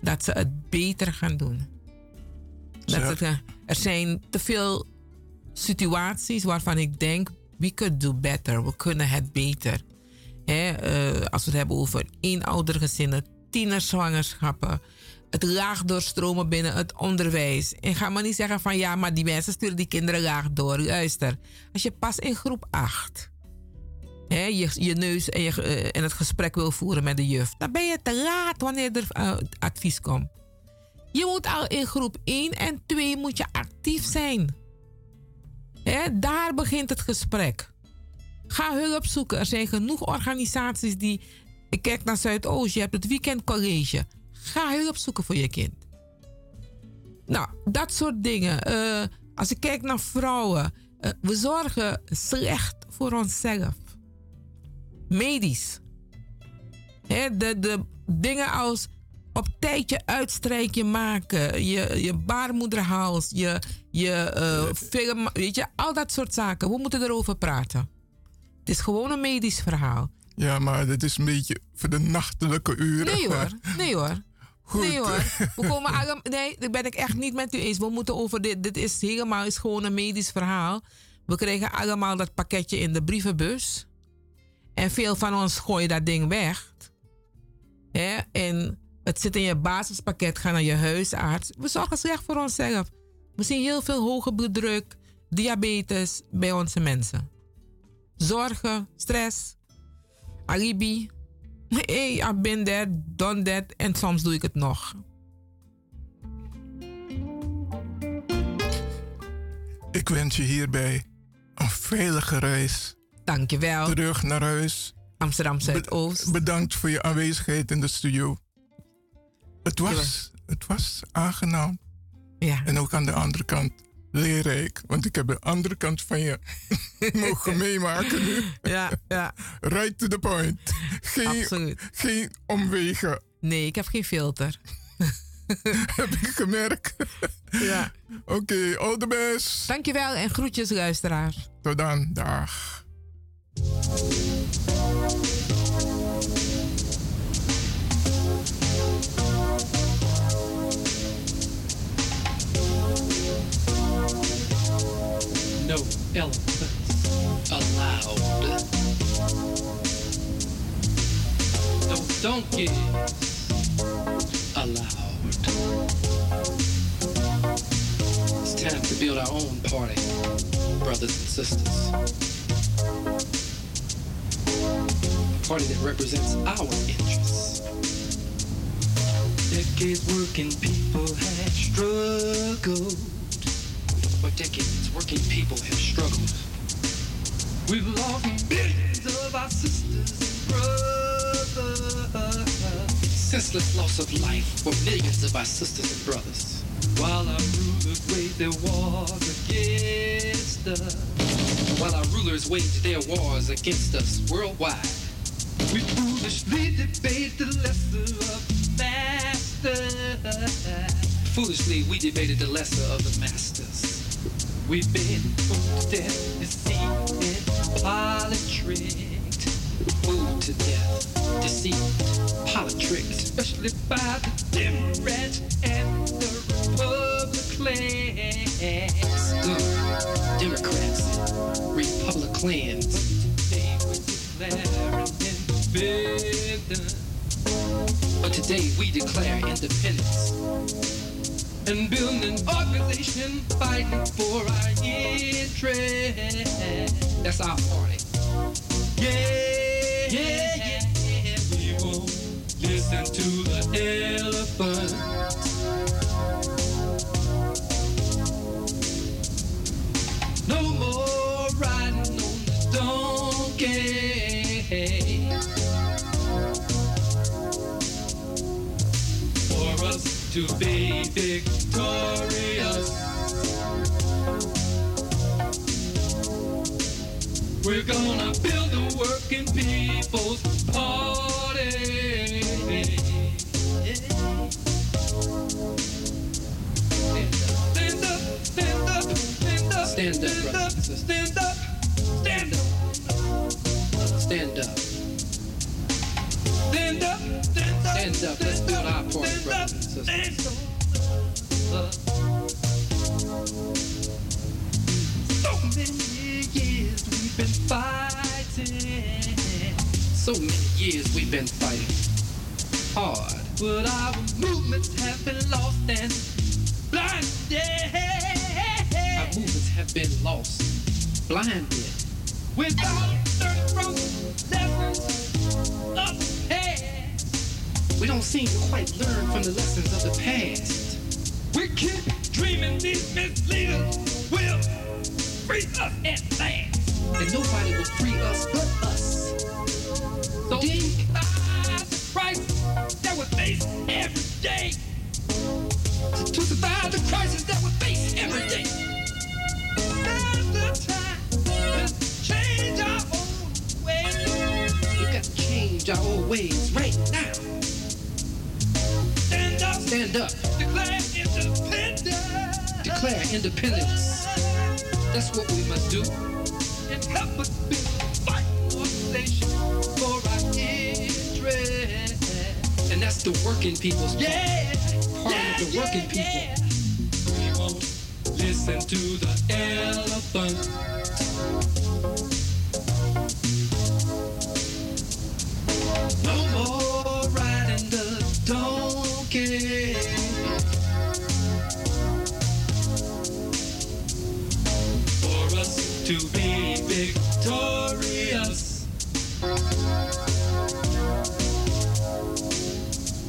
dat ze het beter gaan doen. Dat het, er zijn te veel situaties waarvan ik denk, we could do better. We kunnen het beter. Hè, eh, als we het hebben over eenoudergezinnen, tienerzwangerschappen, het laag doorstromen binnen het onderwijs. En ga maar niet zeggen van ja, maar die mensen sturen die kinderen laag door. Luister, als je pas in groep 8 hè, je, je neus en, eh, en het gesprek wil voeren met de juf, dan ben je te laat wanneer er eh, advies komt. Je moet al in groep 1 en 2 moet je actief zijn. Daar begint het gesprek. Ga hulp zoeken. Er zijn genoeg organisaties die. Ik kijk naar Zuidoost, je hebt het weekendcollege. Ga hulp zoeken voor je kind. Nou, dat soort dingen. Eh, als ik kijk naar vrouwen, eh, we zorgen slecht voor onszelf. Medisch. De, de dingen als op tijdje uitstrijkje maken, je, je baarmoederhals, je, je eh, film, weet je, al dat soort zaken. We moeten erover praten. Het is gewoon een medisch verhaal. Ja, maar dit is een beetje voor de nachtelijke uren. Nee hoor, nee hoor. Goed. Nee hoor. We komen allemaal, nee, daar ben ik echt niet met u eens. We moeten over dit. Dit is helemaal is gewoon een medisch verhaal. We krijgen allemaal dat pakketje in de brievenbus. En veel van ons gooien dat ding weg. En het zit in je basispakket, ga naar je huisarts. We zorgen slecht voor onszelf. We zien heel veel hoge bloeddruk, diabetes bij onze mensen. Zorgen, stress, alibi. Hey, I've been there, done that. En soms doe ik het nog. Ik wens je hierbij een veilige reis. Dankjewel. Terug naar huis. Amsterdam Zuidoost. bedankt voor je aanwezigheid in de studio. Het was, het was aangenaam. Ja. En ook aan de andere kant leerrijk. Want ik heb de andere kant van je <laughs> mogen meemaken nu. <laughs> Ja, ja. Right to the point. Geen, Absoluut. geen omwegen. Nee, ik heb geen filter. <laughs> heb ik gemerkt. Ja. Oké, all the best. Dankjewel en groetjes luisteraars. Tot dan. Dag. No elephants allowed. No donkeys allowed. It's time to build our own party, brothers and sisters. A party that represents our interests. Decades working people had struggled. For decades, working people have struggled. We've lost millions of our sisters and brothers. Senseless loss of life for millions of our sisters and brothers. While our rulers waged their wars against us. While our rulers waged their wars against us worldwide. We foolishly debate the lesser of the masters. Foolishly, we debated the lesser of the masters. We've been fooled to death, deceived, politricked. Fooled to death, deceived, politricked, especially by the Democrats and the Republicans. Ugh, Democrats Republicans. They were declaring independence. But today we declare independence and build an organization fighting for our interests. That's our party. Yeah, yeah, yeah. We won't listen to the elephant. To be victorious. We're gonna build a working people's party. Stand up, stand up, stand up, stand up, stand up, stand up, stand up, stand up. Stand up, stand up, stand up. Let's build our party, brothers and sisters. So many years we've been fighting. So many years we've been fighting hard. But our movements have been lost and blinded. Our movements have been lost, blinded. Without from lessons past. We don't seem to quite learn from the lessons of the past. We keep dreaming these misleaders will free us at last. And nobody will free us but us. So despise the crisis that we face every day. To survive the crisis that we face every day. Now's the time to change our own ways. We got to change our old ways right now. Stand up. Declare independence. Declare independence. That's what we must do. And help us be fight for nation, for our interest. And that's the working people's part. Yeah. Part of the working people. We won't listen to the elephant. To be victorious,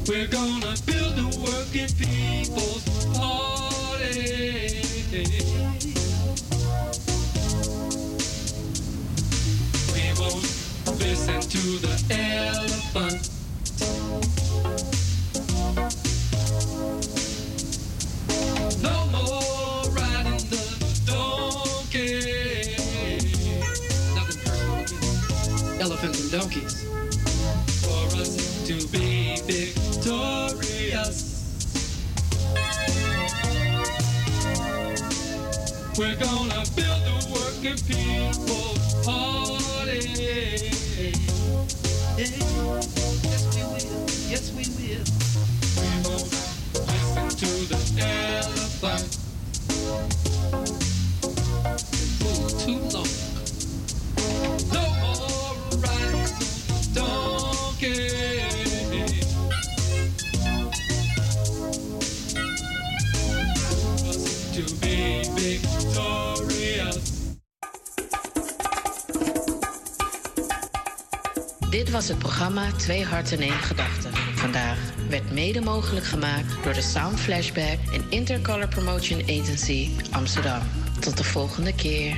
we're gonna build a working people's party. We won't listen to the elephant. We're gonna build a working people party. Programma Twee Harten één Gedachte. Vandaag werd mede mogelijk gemaakt door de Sound Flashback en Intercolor Promotion Agency Amsterdam. Tot de volgende keer.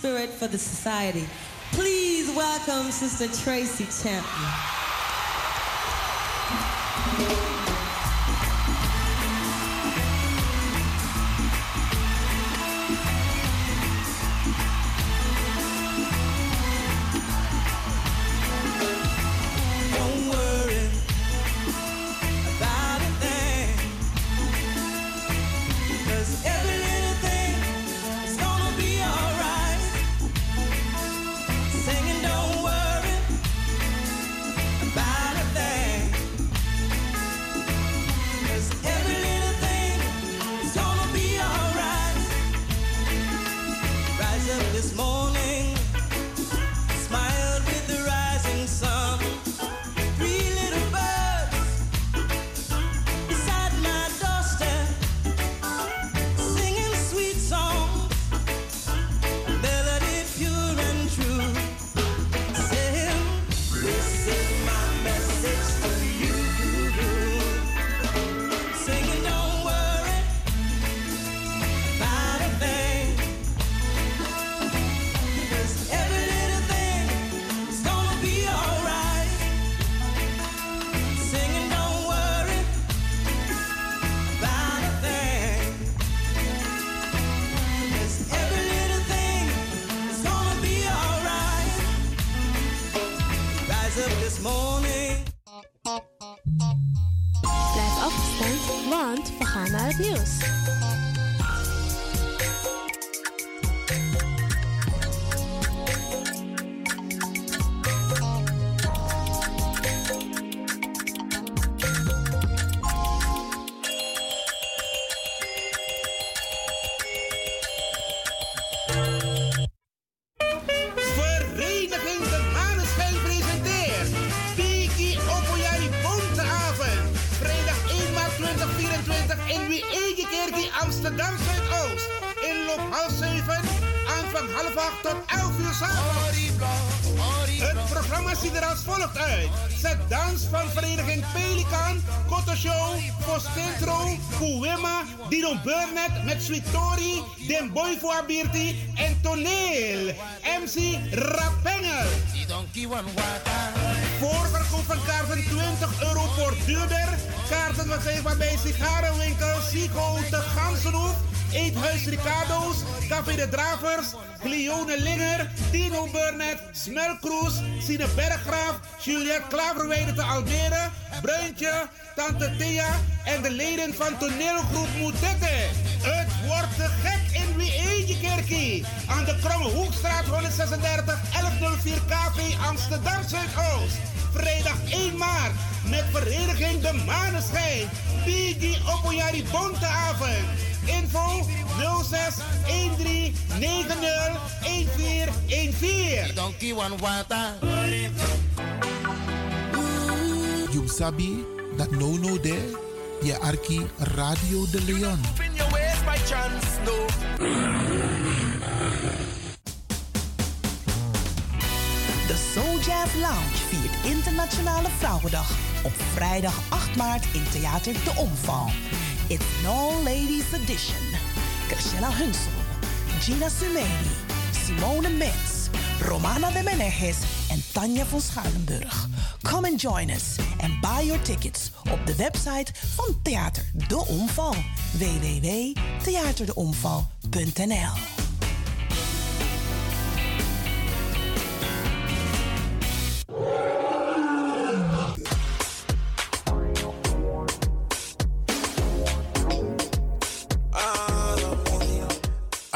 Spirit for the society. Please welcome Sister Tracy Champion. Amsterdam Zuidoost. Inloop half 7, aanvang half 8 tot 11 uur s'avonds. Het programma ziet er als volgt uit. Zet dans van vereniging Pelikan, Koto Show, Postentro, Kuwema, Dino Burnett met Sweet Tori, Den Boy voor en Toneel. MC Rapengel. Voorverkoop van kaarten 20 euro voor duurder. Kaarten verkrijgbaar bij sigarenwinkel Sico te Gansenhoef. Eethuis Ricardo's, Café de Dravers, Glione Linger, Tino Burnett, Smelkroes, Sine Berggraaf, Juliette Klaverweide te Almere, Bruintje, Tante Thea en de leden van toneelgroep Moetette. Het wordt te gek in wie kerkie aan de Kromme Hoekstraat 136 1104 KV Amsterdam Zuidoost. Vrijdag 1 maart met vereniging De Maneschijn. Bigi Opoyari Bonteavond. Info 06 13 90 1414. Donkey one water. You sabi that no no there, je arki Radio de Leon. De Soul Jazz Lounge viert Internationale Vrouwendag op vrijdag 8 maart in Theater De Omval. It's No Ladies Edition. Christina Hunsel, Gina Sumeni, Simone Mens, Romana de Meneges en Tanja van Schuilenburg. Come and join us and buy your tickets op de website van Theater De Omval. www.theaterdeomval.nl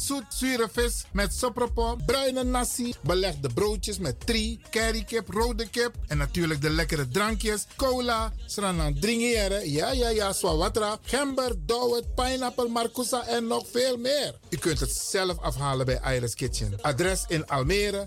zoet zure vis met sopropo, bruine nasi, belegde broodjes met tri, currykip, rode kip en natuurlijk de lekkere drankjes, cola, sranan dringière, ja ja ja, swawatra, gember, dowet, pineapple, marcousa en nog veel meer. U kunt het zelf afhalen bij Iris Kitchen. Adres in Almere,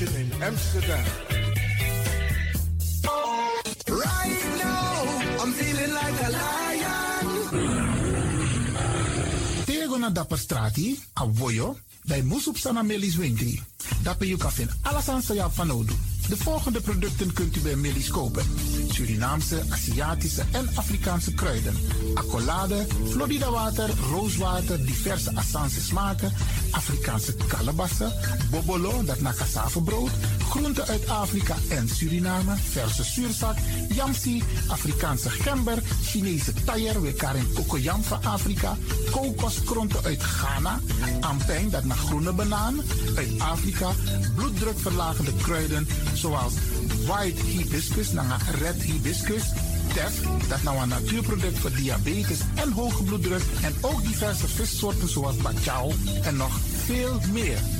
Station in Amsterdam. Right now, I'm feeling like a lion. Tego na dapper strati, a voyo, bij Moesop Sana Melis Winkri. Dapper you kan alles aan sa van Odu. De volgende producten kunt u bij Melis kopen. Surinaamse, Aziatische en Afrikaanse kruiden. Accolade, Florida water, rooswater, diverse Assange smaken, Afrikaanse kalebassen, bobolo, dat na cassavebrood, groenten uit Afrika en Suriname, verse zuurzak, yamsi, Afrikaanse gember, Chinese taier, we karin kokoyam van Afrika, kokoskronten uit Ghana, ampeng, dat naar groene banaan, uit Afrika, bloeddrukverlagende kruiden, zoals white hibiscus, naar red hibiscus, tef, dat nou een natuurproduct voor diabetes en hoge bloeddruk, en ook diverse vissoorten zoals bachao en nog veel meer.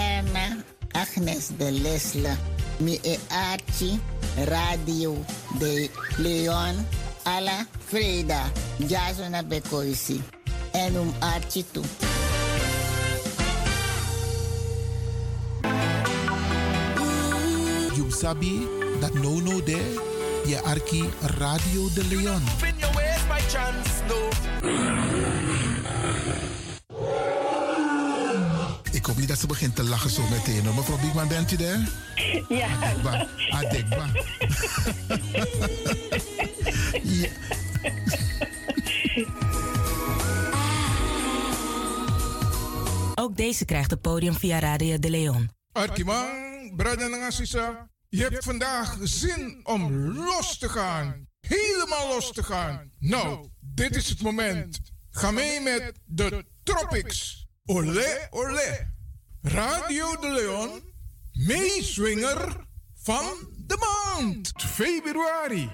Agnes de Lesle, mi e Archie, Radio de Leon, Ala Freda, Jasona Bekoisi, en um Archie toe. You sabi dat no no there, je arki Radio de Leon. Ways by chance, no. Ik hoop niet dat ze begint te lachen zo meteen. hoor. Mevrouw Biekman, bent u daar? Ja. Adekba. Adekba. <laughs> ja. Ook deze krijgt het podium via Radio de Leon. Arkimang, brada en assisa, je hebt vandaag zin om los te gaan. Helemaal los te gaan. Nou, dit is het moment. Ga mee met de Tropics. Olé, olé. Radio de Leon, meeswinger van de maand. Februari.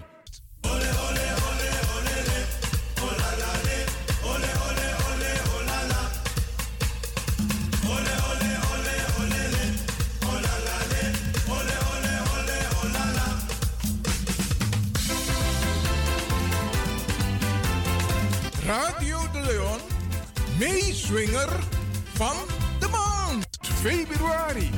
Radio de Leon, meeswinger van de maand. Februari.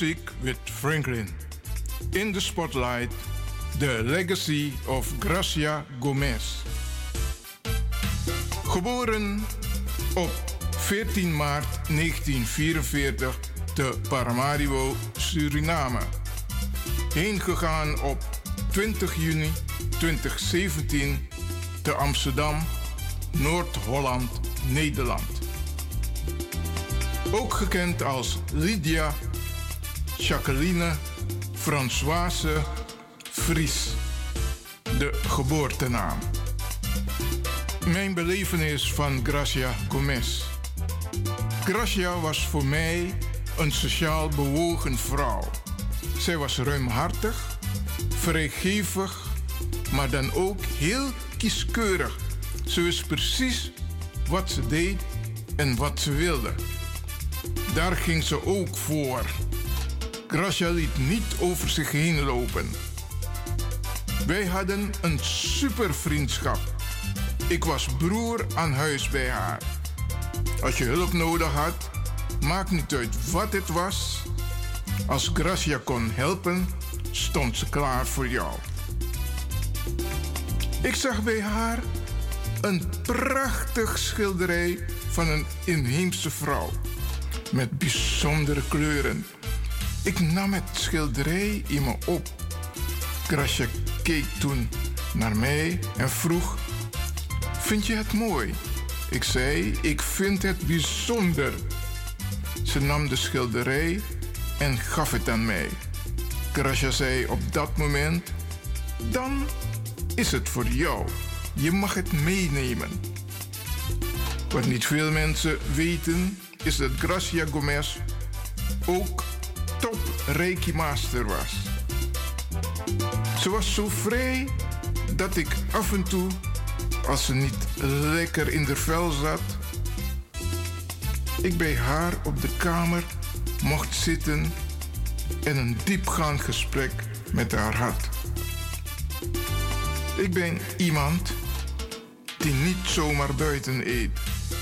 Music with Franklin. In the spotlight, the legacy of Gracia Gomez. Geboren op 14 maart 1944 te Paramaribo, Suriname. Heengegaan op 20 juni 2017 te Amsterdam, Noord-Holland, Nederland. Ook gekend als Lydia Jacqueline Françoise Vries, de geboortenaam. Mijn belevenis van Gracia Gomez. Gracia was voor mij een sociaal bewogen vrouw. Zij was ruimhartig, vrijgevig, maar dan ook heel kieskeurig. Ze wist precies wat ze deed en wat ze wilde. Daar ging ze ook voor. Gracia liet niet over zich heen lopen. Wij hadden een super vriendschap. Ik was broer aan huis bij haar. Als je hulp nodig had, maakt niet uit wat het was. Als Gracia kon helpen, stond ze klaar voor jou. Ik zag bij haar een prachtig schilderij van een inheemse vrouw met bijzondere kleuren. Ik nam het schilderij in me op. Gracia keek toen naar mij en vroeg: Vind je het mooi? Ik zei: Ik vind het bijzonder. Ze nam de schilderij en gaf het aan mij. Gracia zei op dat moment: Dan is het voor jou. Je mag het meenemen. Wat niet veel mensen weten, is dat Gracia Gomez ook top Reiki Master was. Ze was zo vrij dat ik af en toe, als ze niet lekker in de vel zat, ik bij haar op de kamer mocht zitten en een diepgaand gesprek met haar had. Ik ben iemand die niet zomaar buiten eet.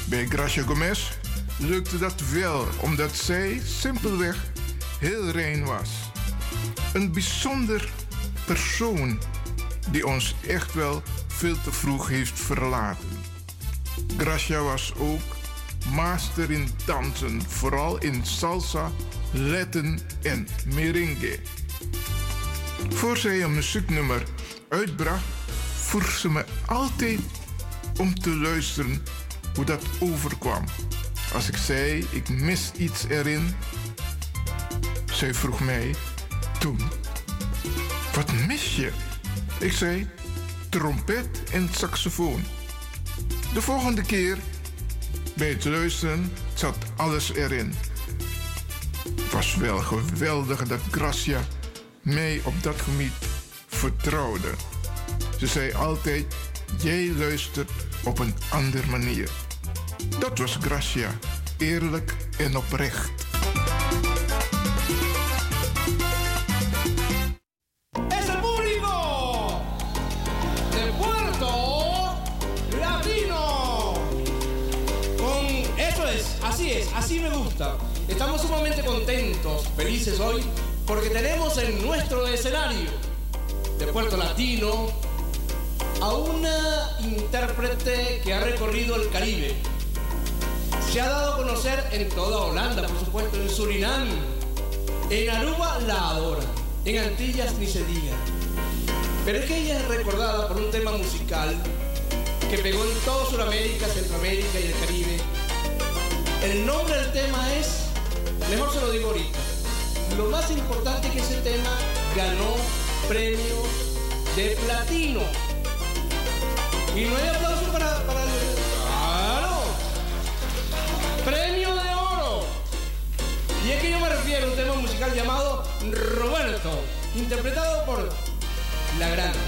Bij Gracia Gomez lukte dat wel, omdat zij simpelweg heel rein was. Een bijzonder persoon die ons echt wel veel te vroeg heeft verlaten. Gracia was ook master in dansen, vooral in salsa, Latin en merengue. Voor zij een muzieknummer uitbracht, vroeg ze me altijd om te luisteren hoe dat overkwam. Als ik zei, ik mis iets erin, zij vroeg mij toen, wat mis je? Ik zei, trompet en saxofoon. De volgende keer bij het luisteren zat alles erin. Het was wel geweldig dat Gracia mij op dat gebied vertrouwde. Ze zei altijd, jij luistert op een andere manier. Dat was Gracia, eerlijk en oprecht. Gusta. Estamos sumamente contentos, felices hoy, porque tenemos en nuestro escenario de Puerto Latino a una intérprete que ha recorrido el Caribe. Se ha dado a conocer en toda Holanda, por supuesto, en Surinam. En Aruba la adoran, en Antillas ni se diga. Pero es que ella es recordada por un tema musical que pegó en toda Sudamérica, Centroamérica y el Caribe. El nombre del tema es, mejor se lo digo ahorita, lo más importante es que ese tema ganó premios de platino. Y no hay aplauso para, para el... ¡Claro! ¡Premio de oro! Y es que yo me refiero a un tema musical llamado Roberto, interpretado por la grande,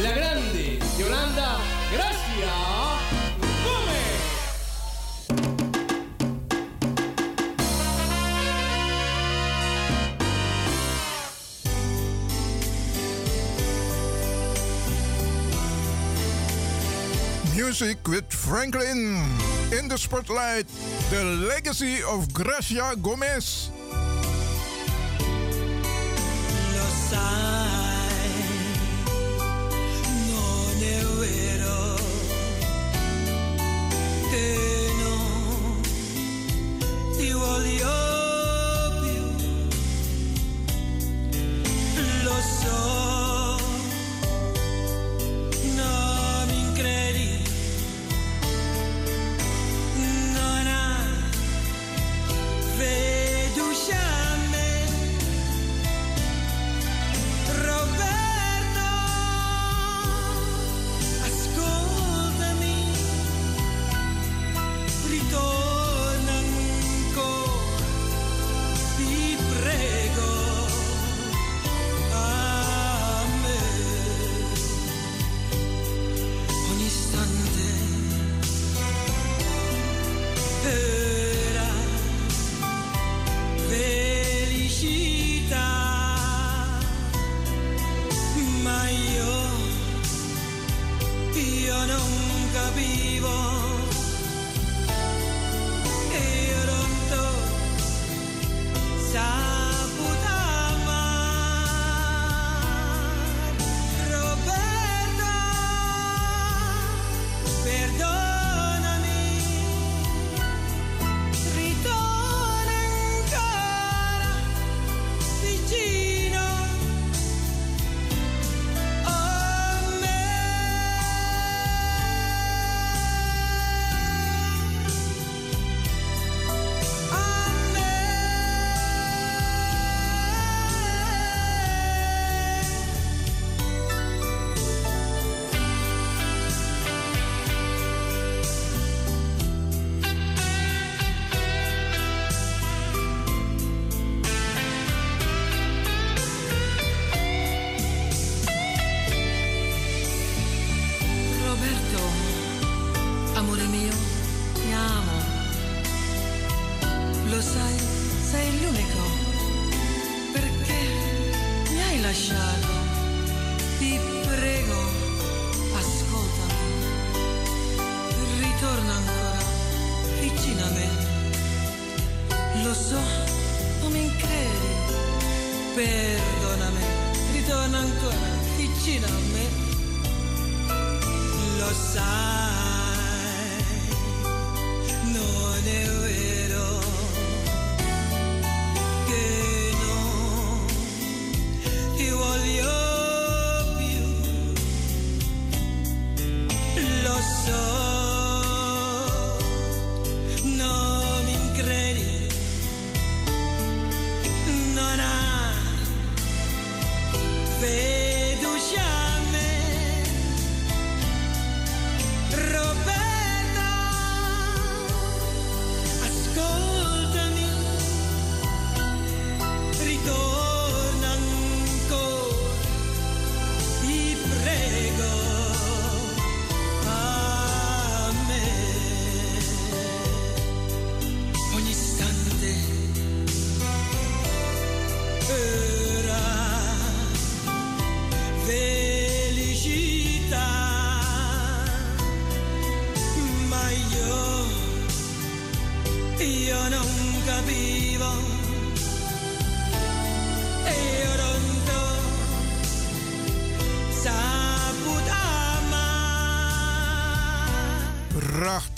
la grande Yolanda Gracia Music with Franklin. In the spotlight, the legacy of Gracia Gomez.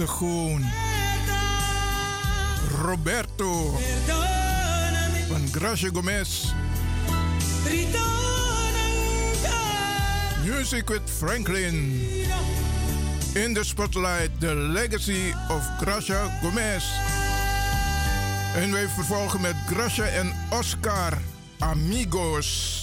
Roberto Groen. Roberto. Van Gracia Gomez. Music with Franklin. In the spotlight, the legacy of Gracia Gomez. En wij vervolgen met Gracia en Oscar Amigos.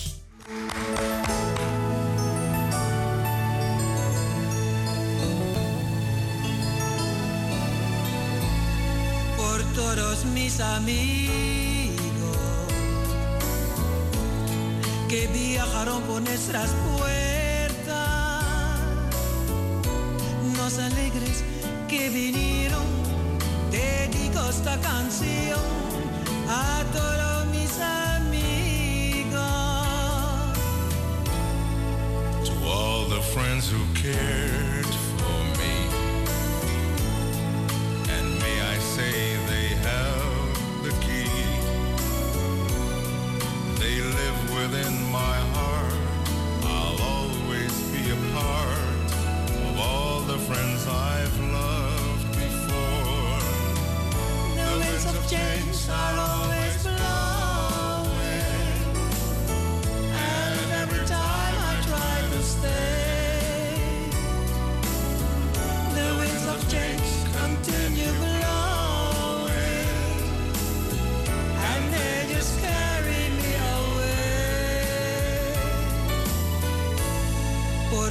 mis amigos que viajaron por nuestras puertas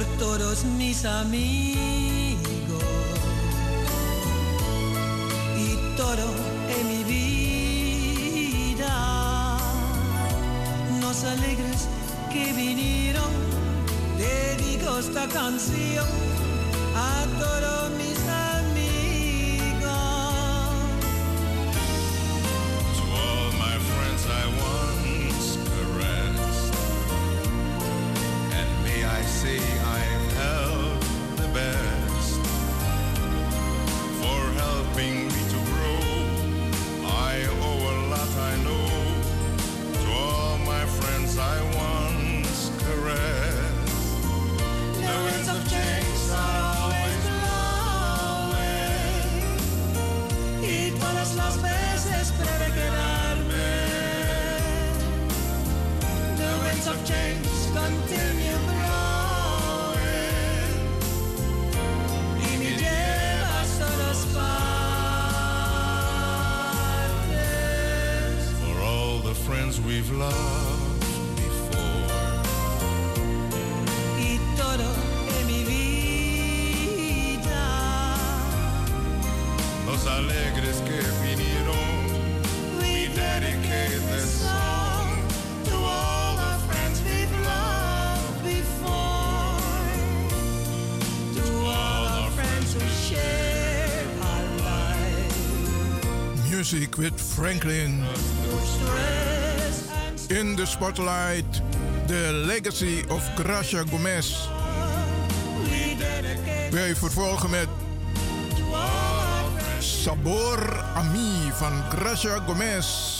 por todos mis amigos y todo en mi vida. Los alegres que vinieron, dedico esta canción a todos. muziek Franklin. In the spotlight, the legacy of Gracia Gomez. Wij vervolgen met Sabor Ami van Gracia Gomez.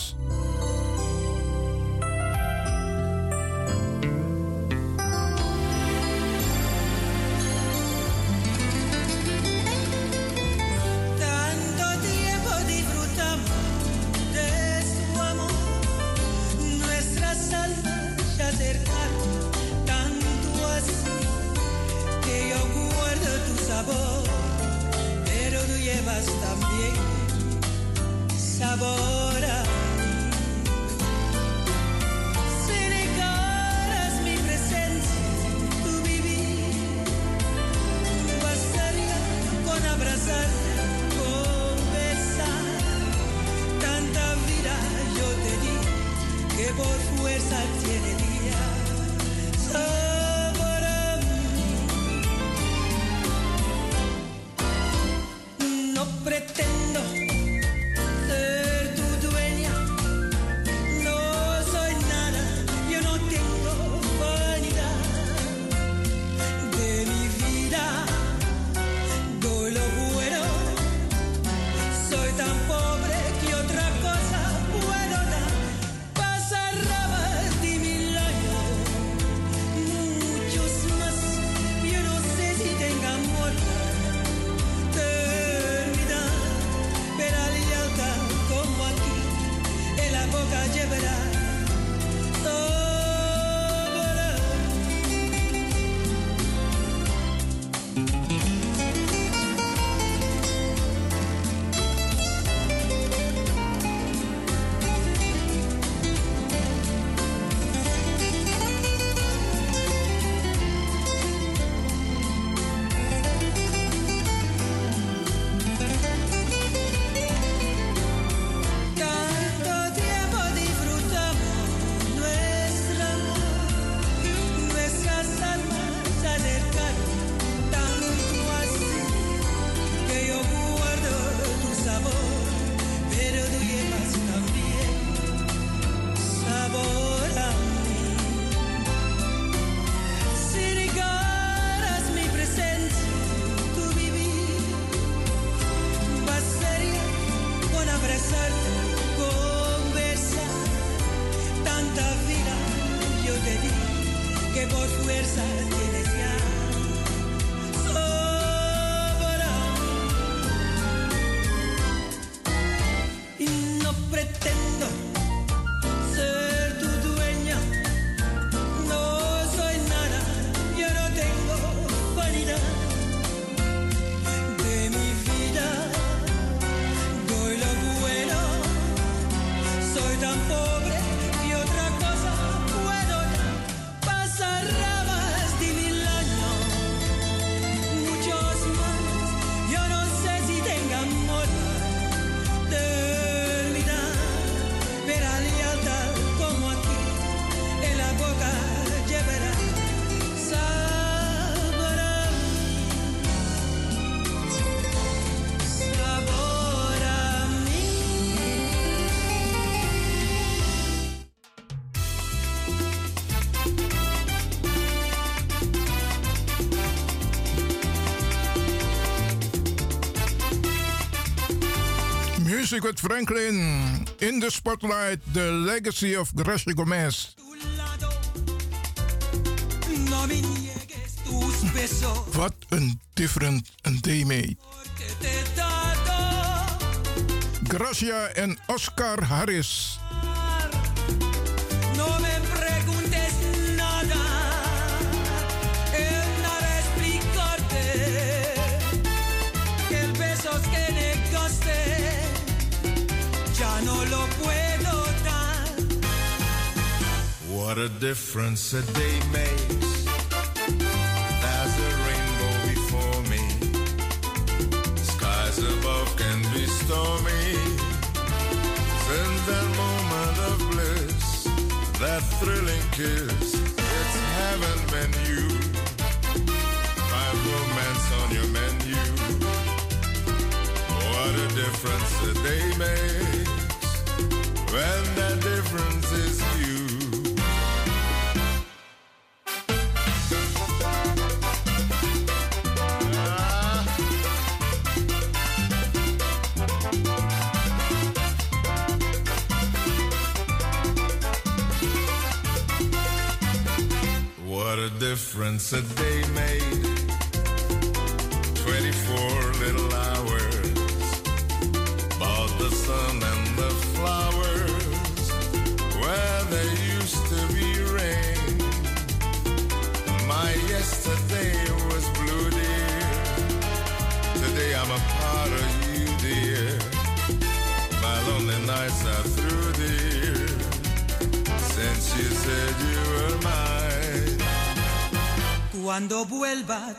Franklin. In the spotlight, the legacy of Gracia Gomez. Wat een different day mate. Gracia en Oscar Harris. a difference a day makes. There's a rainbow before me. Skies above can be stormy. Since that moment of bliss, that thrilling kiss, it's heaven when you find romance on your menu. What a difference a day makes. When that difference vuelvas.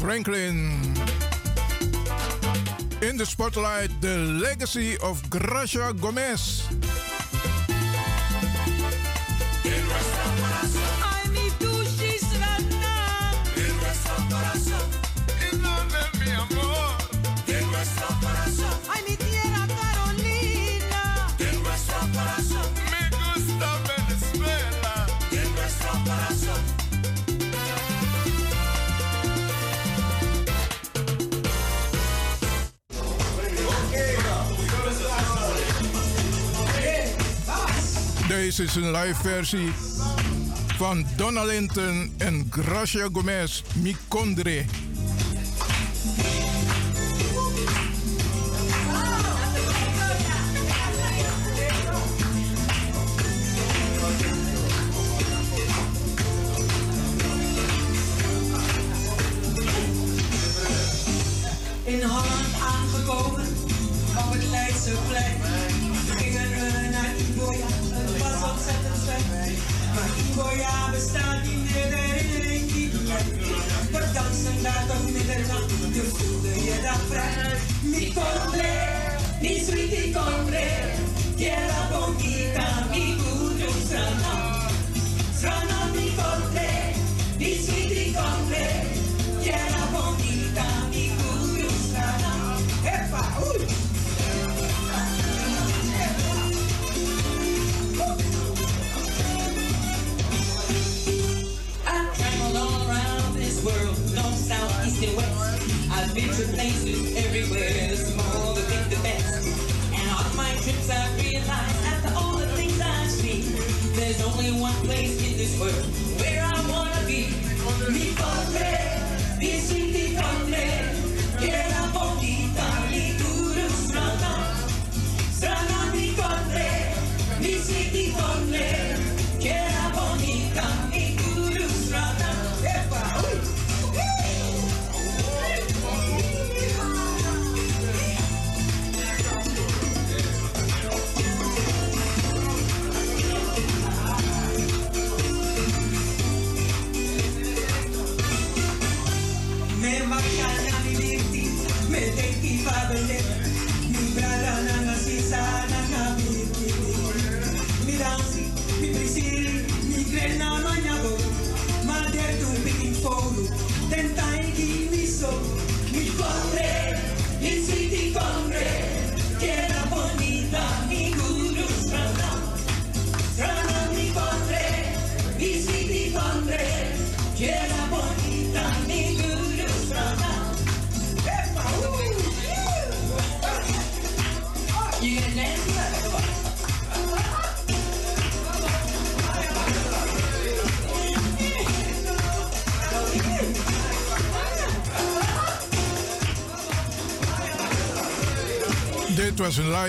Franklin. In the spotlight, the legacy of Gracia Gomez. is een live versie van Donna Linton en Gracia Gomez Mikondre.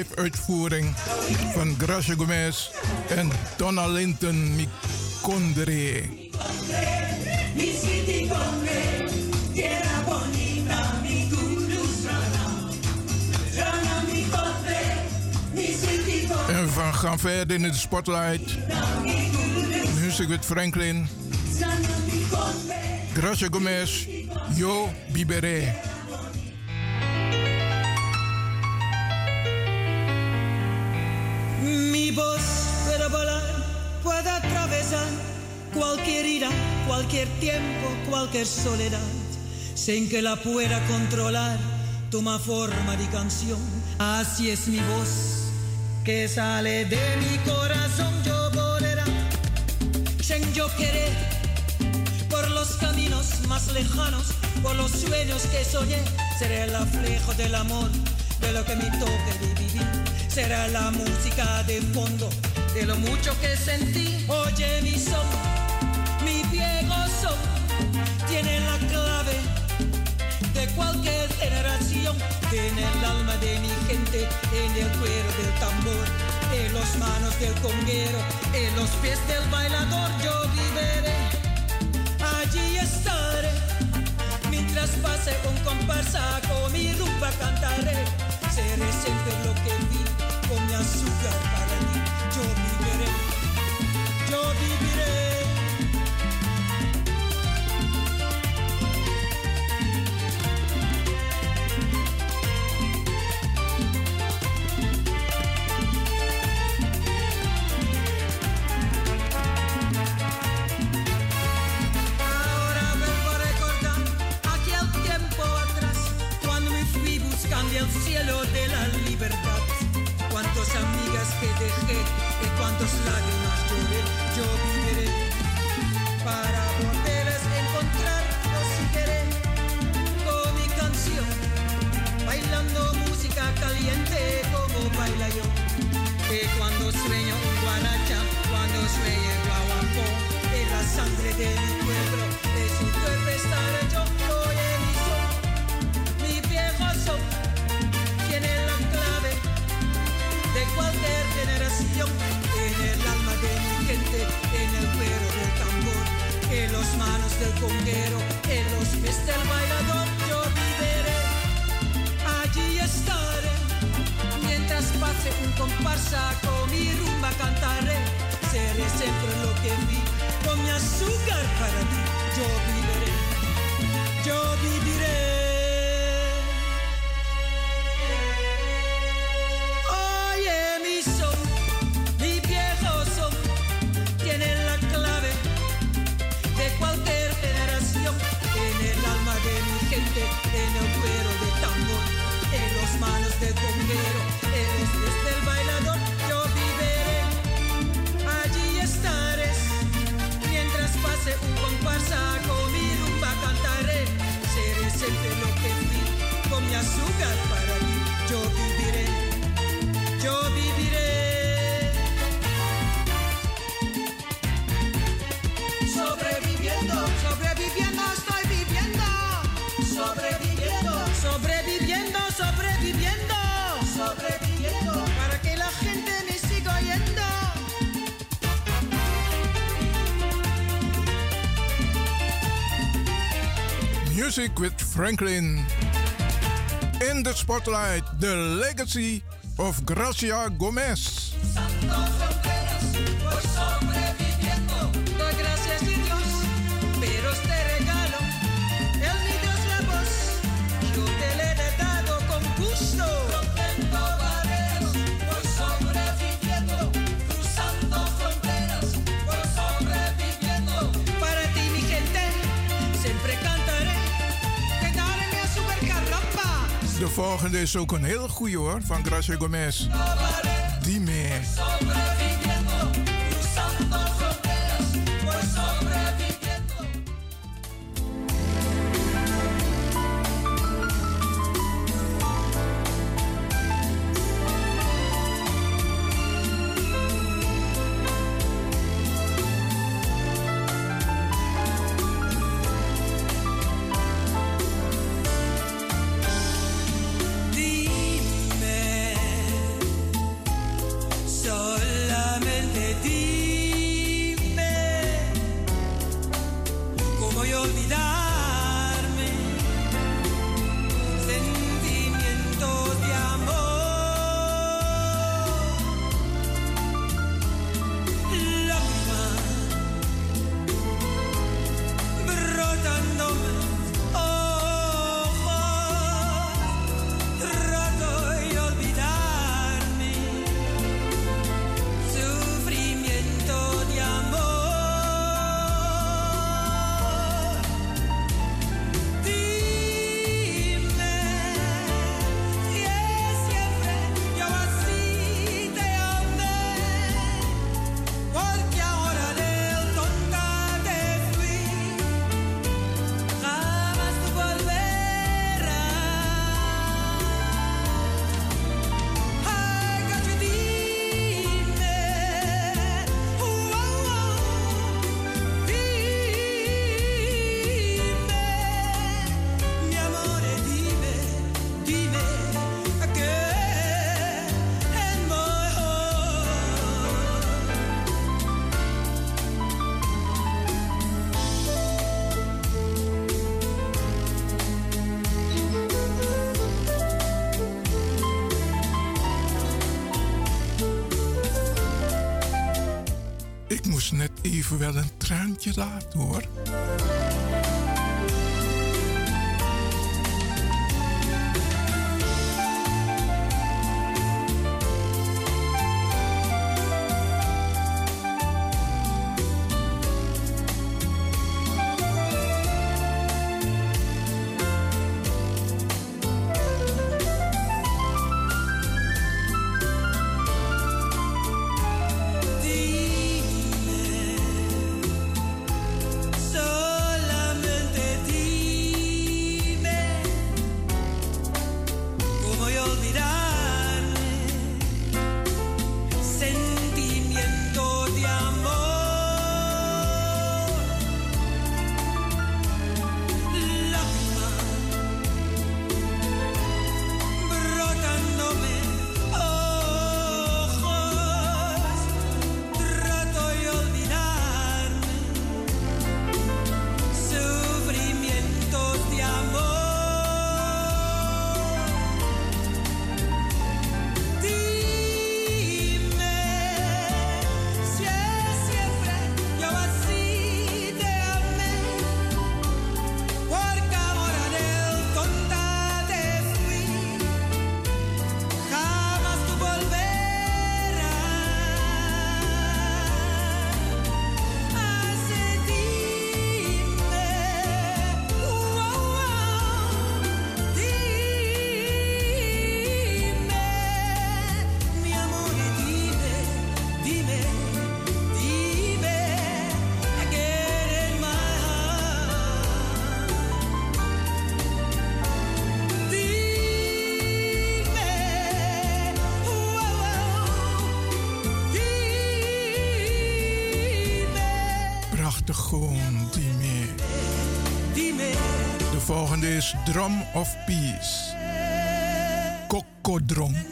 Live uitvoering van Gracia Gomez en Donna Linton Micondre. Mi sweetie conre, que era bonita, mi guru strana. Strana mi conre, mi sweetie conre, En we gaan verder in de spotlight. Music with Franklin. Gracia Gomez. Yo Bibere. Cualquier tiempo, cualquier soledad, sin que la pueda controlar. Toma forma de canción, así es mi voz, que sale de mi corazón. Yo volará, sin yo querer, por los caminos más lejanos, por los sueños que soñé. Seré el reflejo del amor, de lo que me toque de vivir. Será la música de fondo, de lo mucho que sentí. Oye mi son, cualquier generación. En el alma de mi gente, en el cuero del tambor, en las manos del conguero, en los pies del bailador. Yo viviré, allí estaré. Mientras pase un comparsa con mi rumba cantaré. Seré siempre lo que vi con mi azúcar para ti. Yo viviré, yo viviré. Que dejé y cuántas lágrimas lloré, yo viviré para volverles a encontrar. Yo seguiré con mi canción, bailando música caliente como baila yo. Que cuando sueño un guaracha, cuando sueño guaguancó, en la sangre de en el alma de mi gente, en el cuero del tambor, en las manos del conguero, en los pies del bailador, yo viviré, allí estaré, mientras pase un comparsa con mi rumba cantaré, seré siempre lo que vi, con mi azúcar para ti, yo viviré, yo viviré. Music with Franklin. In the spotlight, the legacy of Gracia Gomez. volgende is ook een heel goede hoor, van Gracia Gomez. Die meer. even wel een traantje laten hoor. Is Drum of Peace. Kokodrom.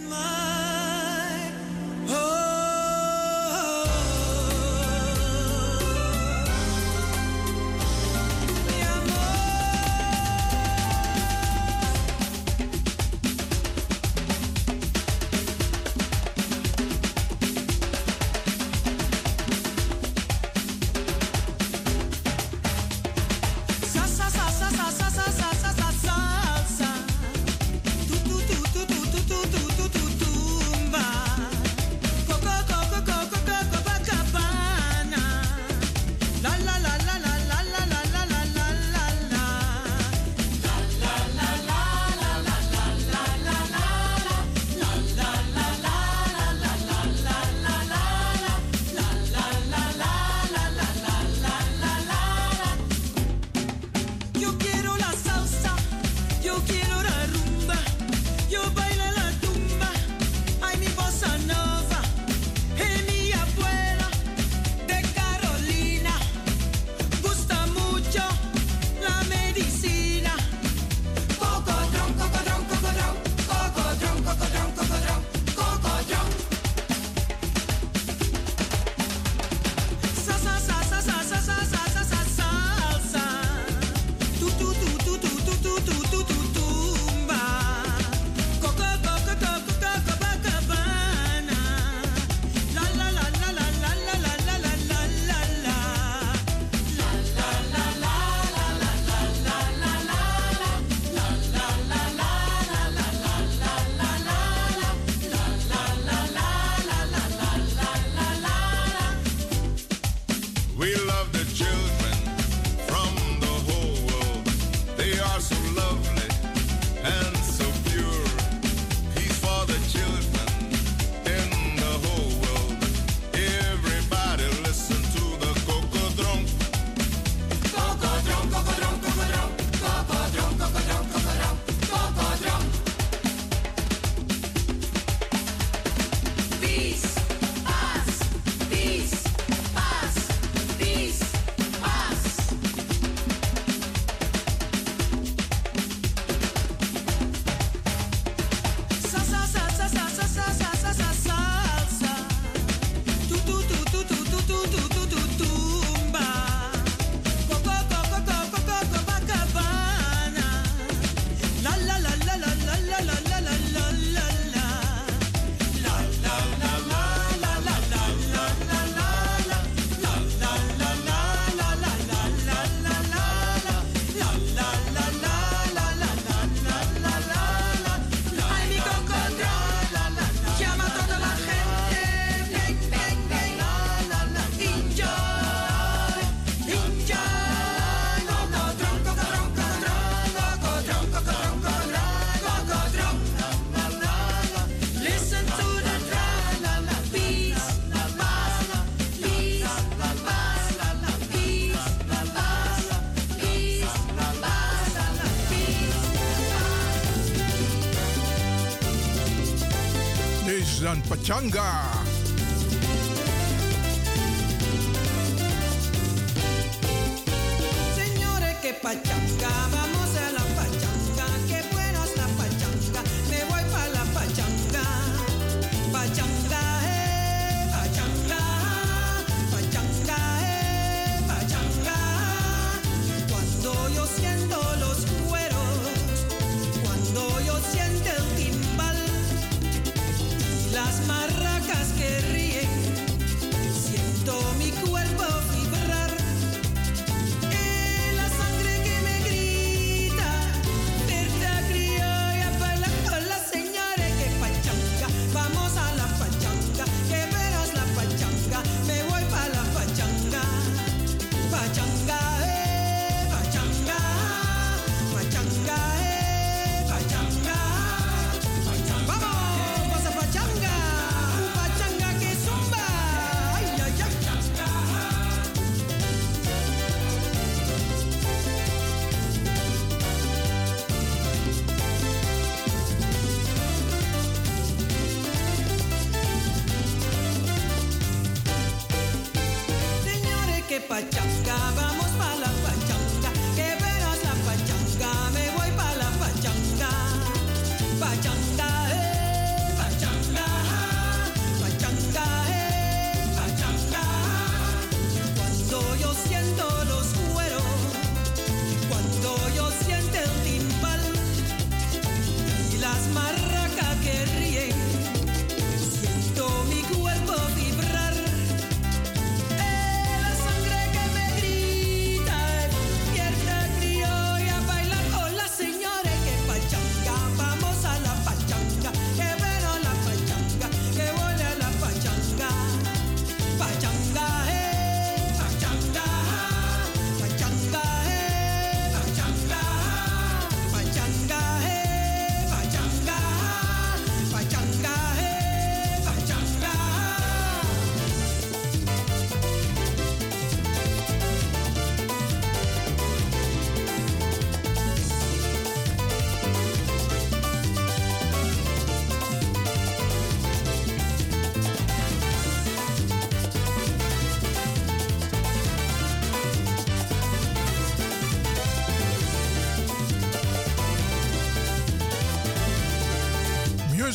Changa.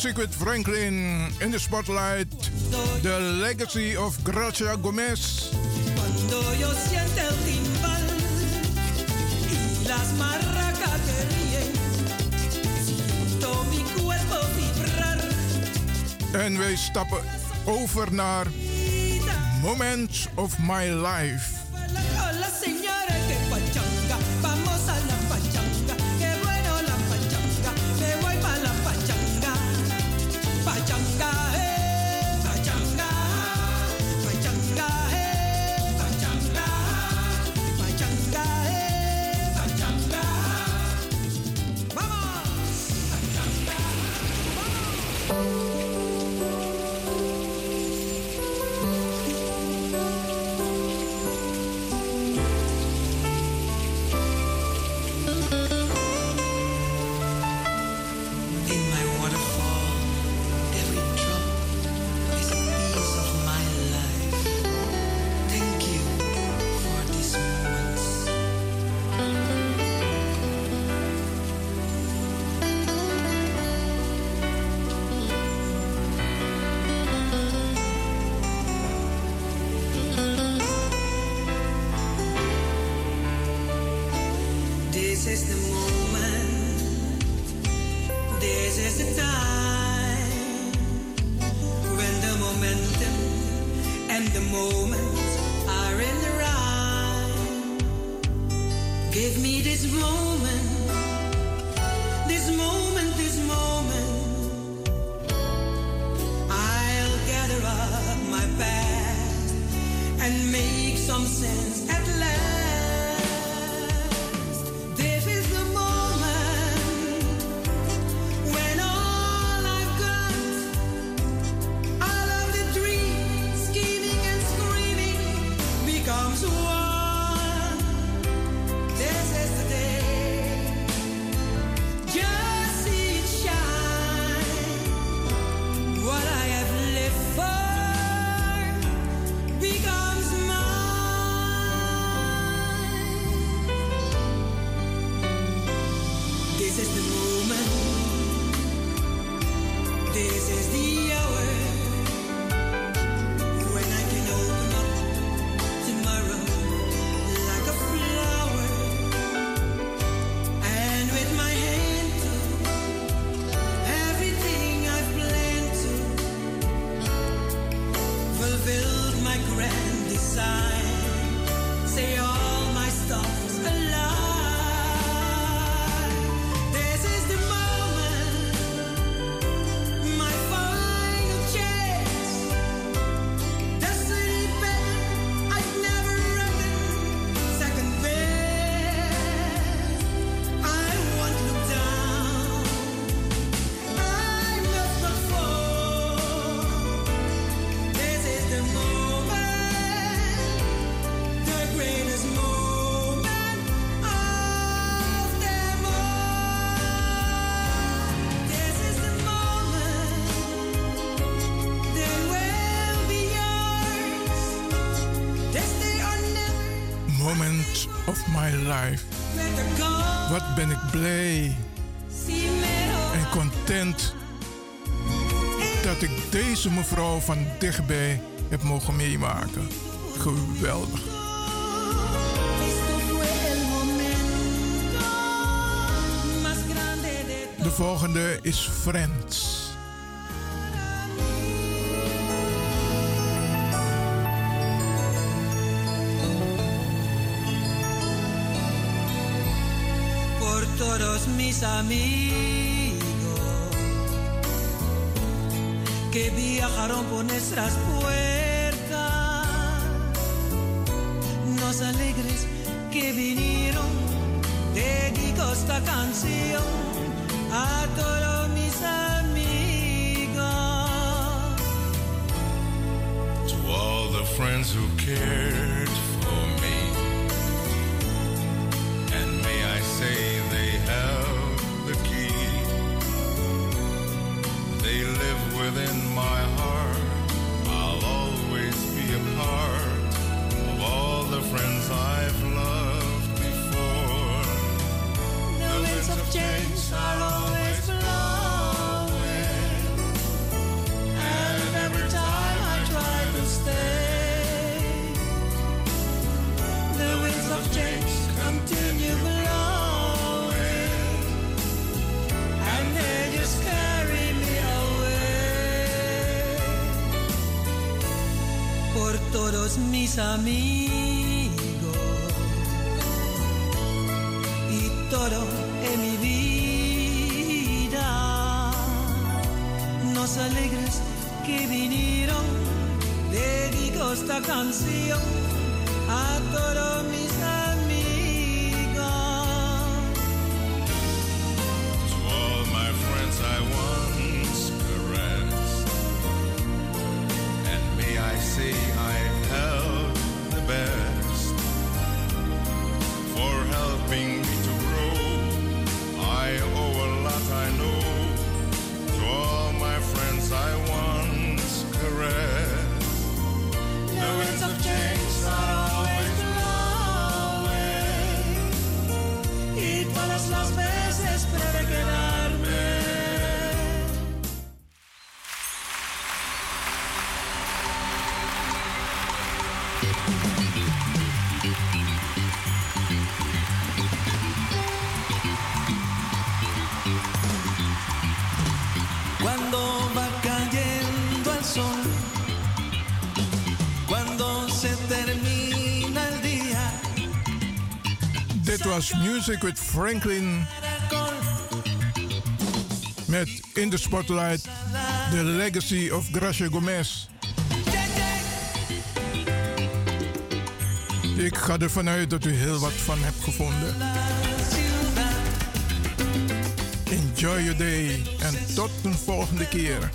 Secret Franklin in the spotlight. The Legacy of Gracia Gomez. En wij stappen over naar Moments of My Life. the moments are in the rhyme. Give me this moment. life. Wat ben ik blij en content dat ik deze mevrouw van dichtbij heb mogen meemaken. Geweldig. De volgende is Friends. amigos que viajaron por nuestras puertas, los alegres que vinieron de dedico esta canción a todos mis amigos. To all the friends who care. todos mis amigos y todo en mi vida. Nos alegres que vinieron, dedico esta canción a todos mis Music Franklin. Met in de spotlight The Legacy of Gracia Gomez. Ik ga ervan uit dat u heel wat van hebt gevonden. Enjoy your day en tot een volgende keer.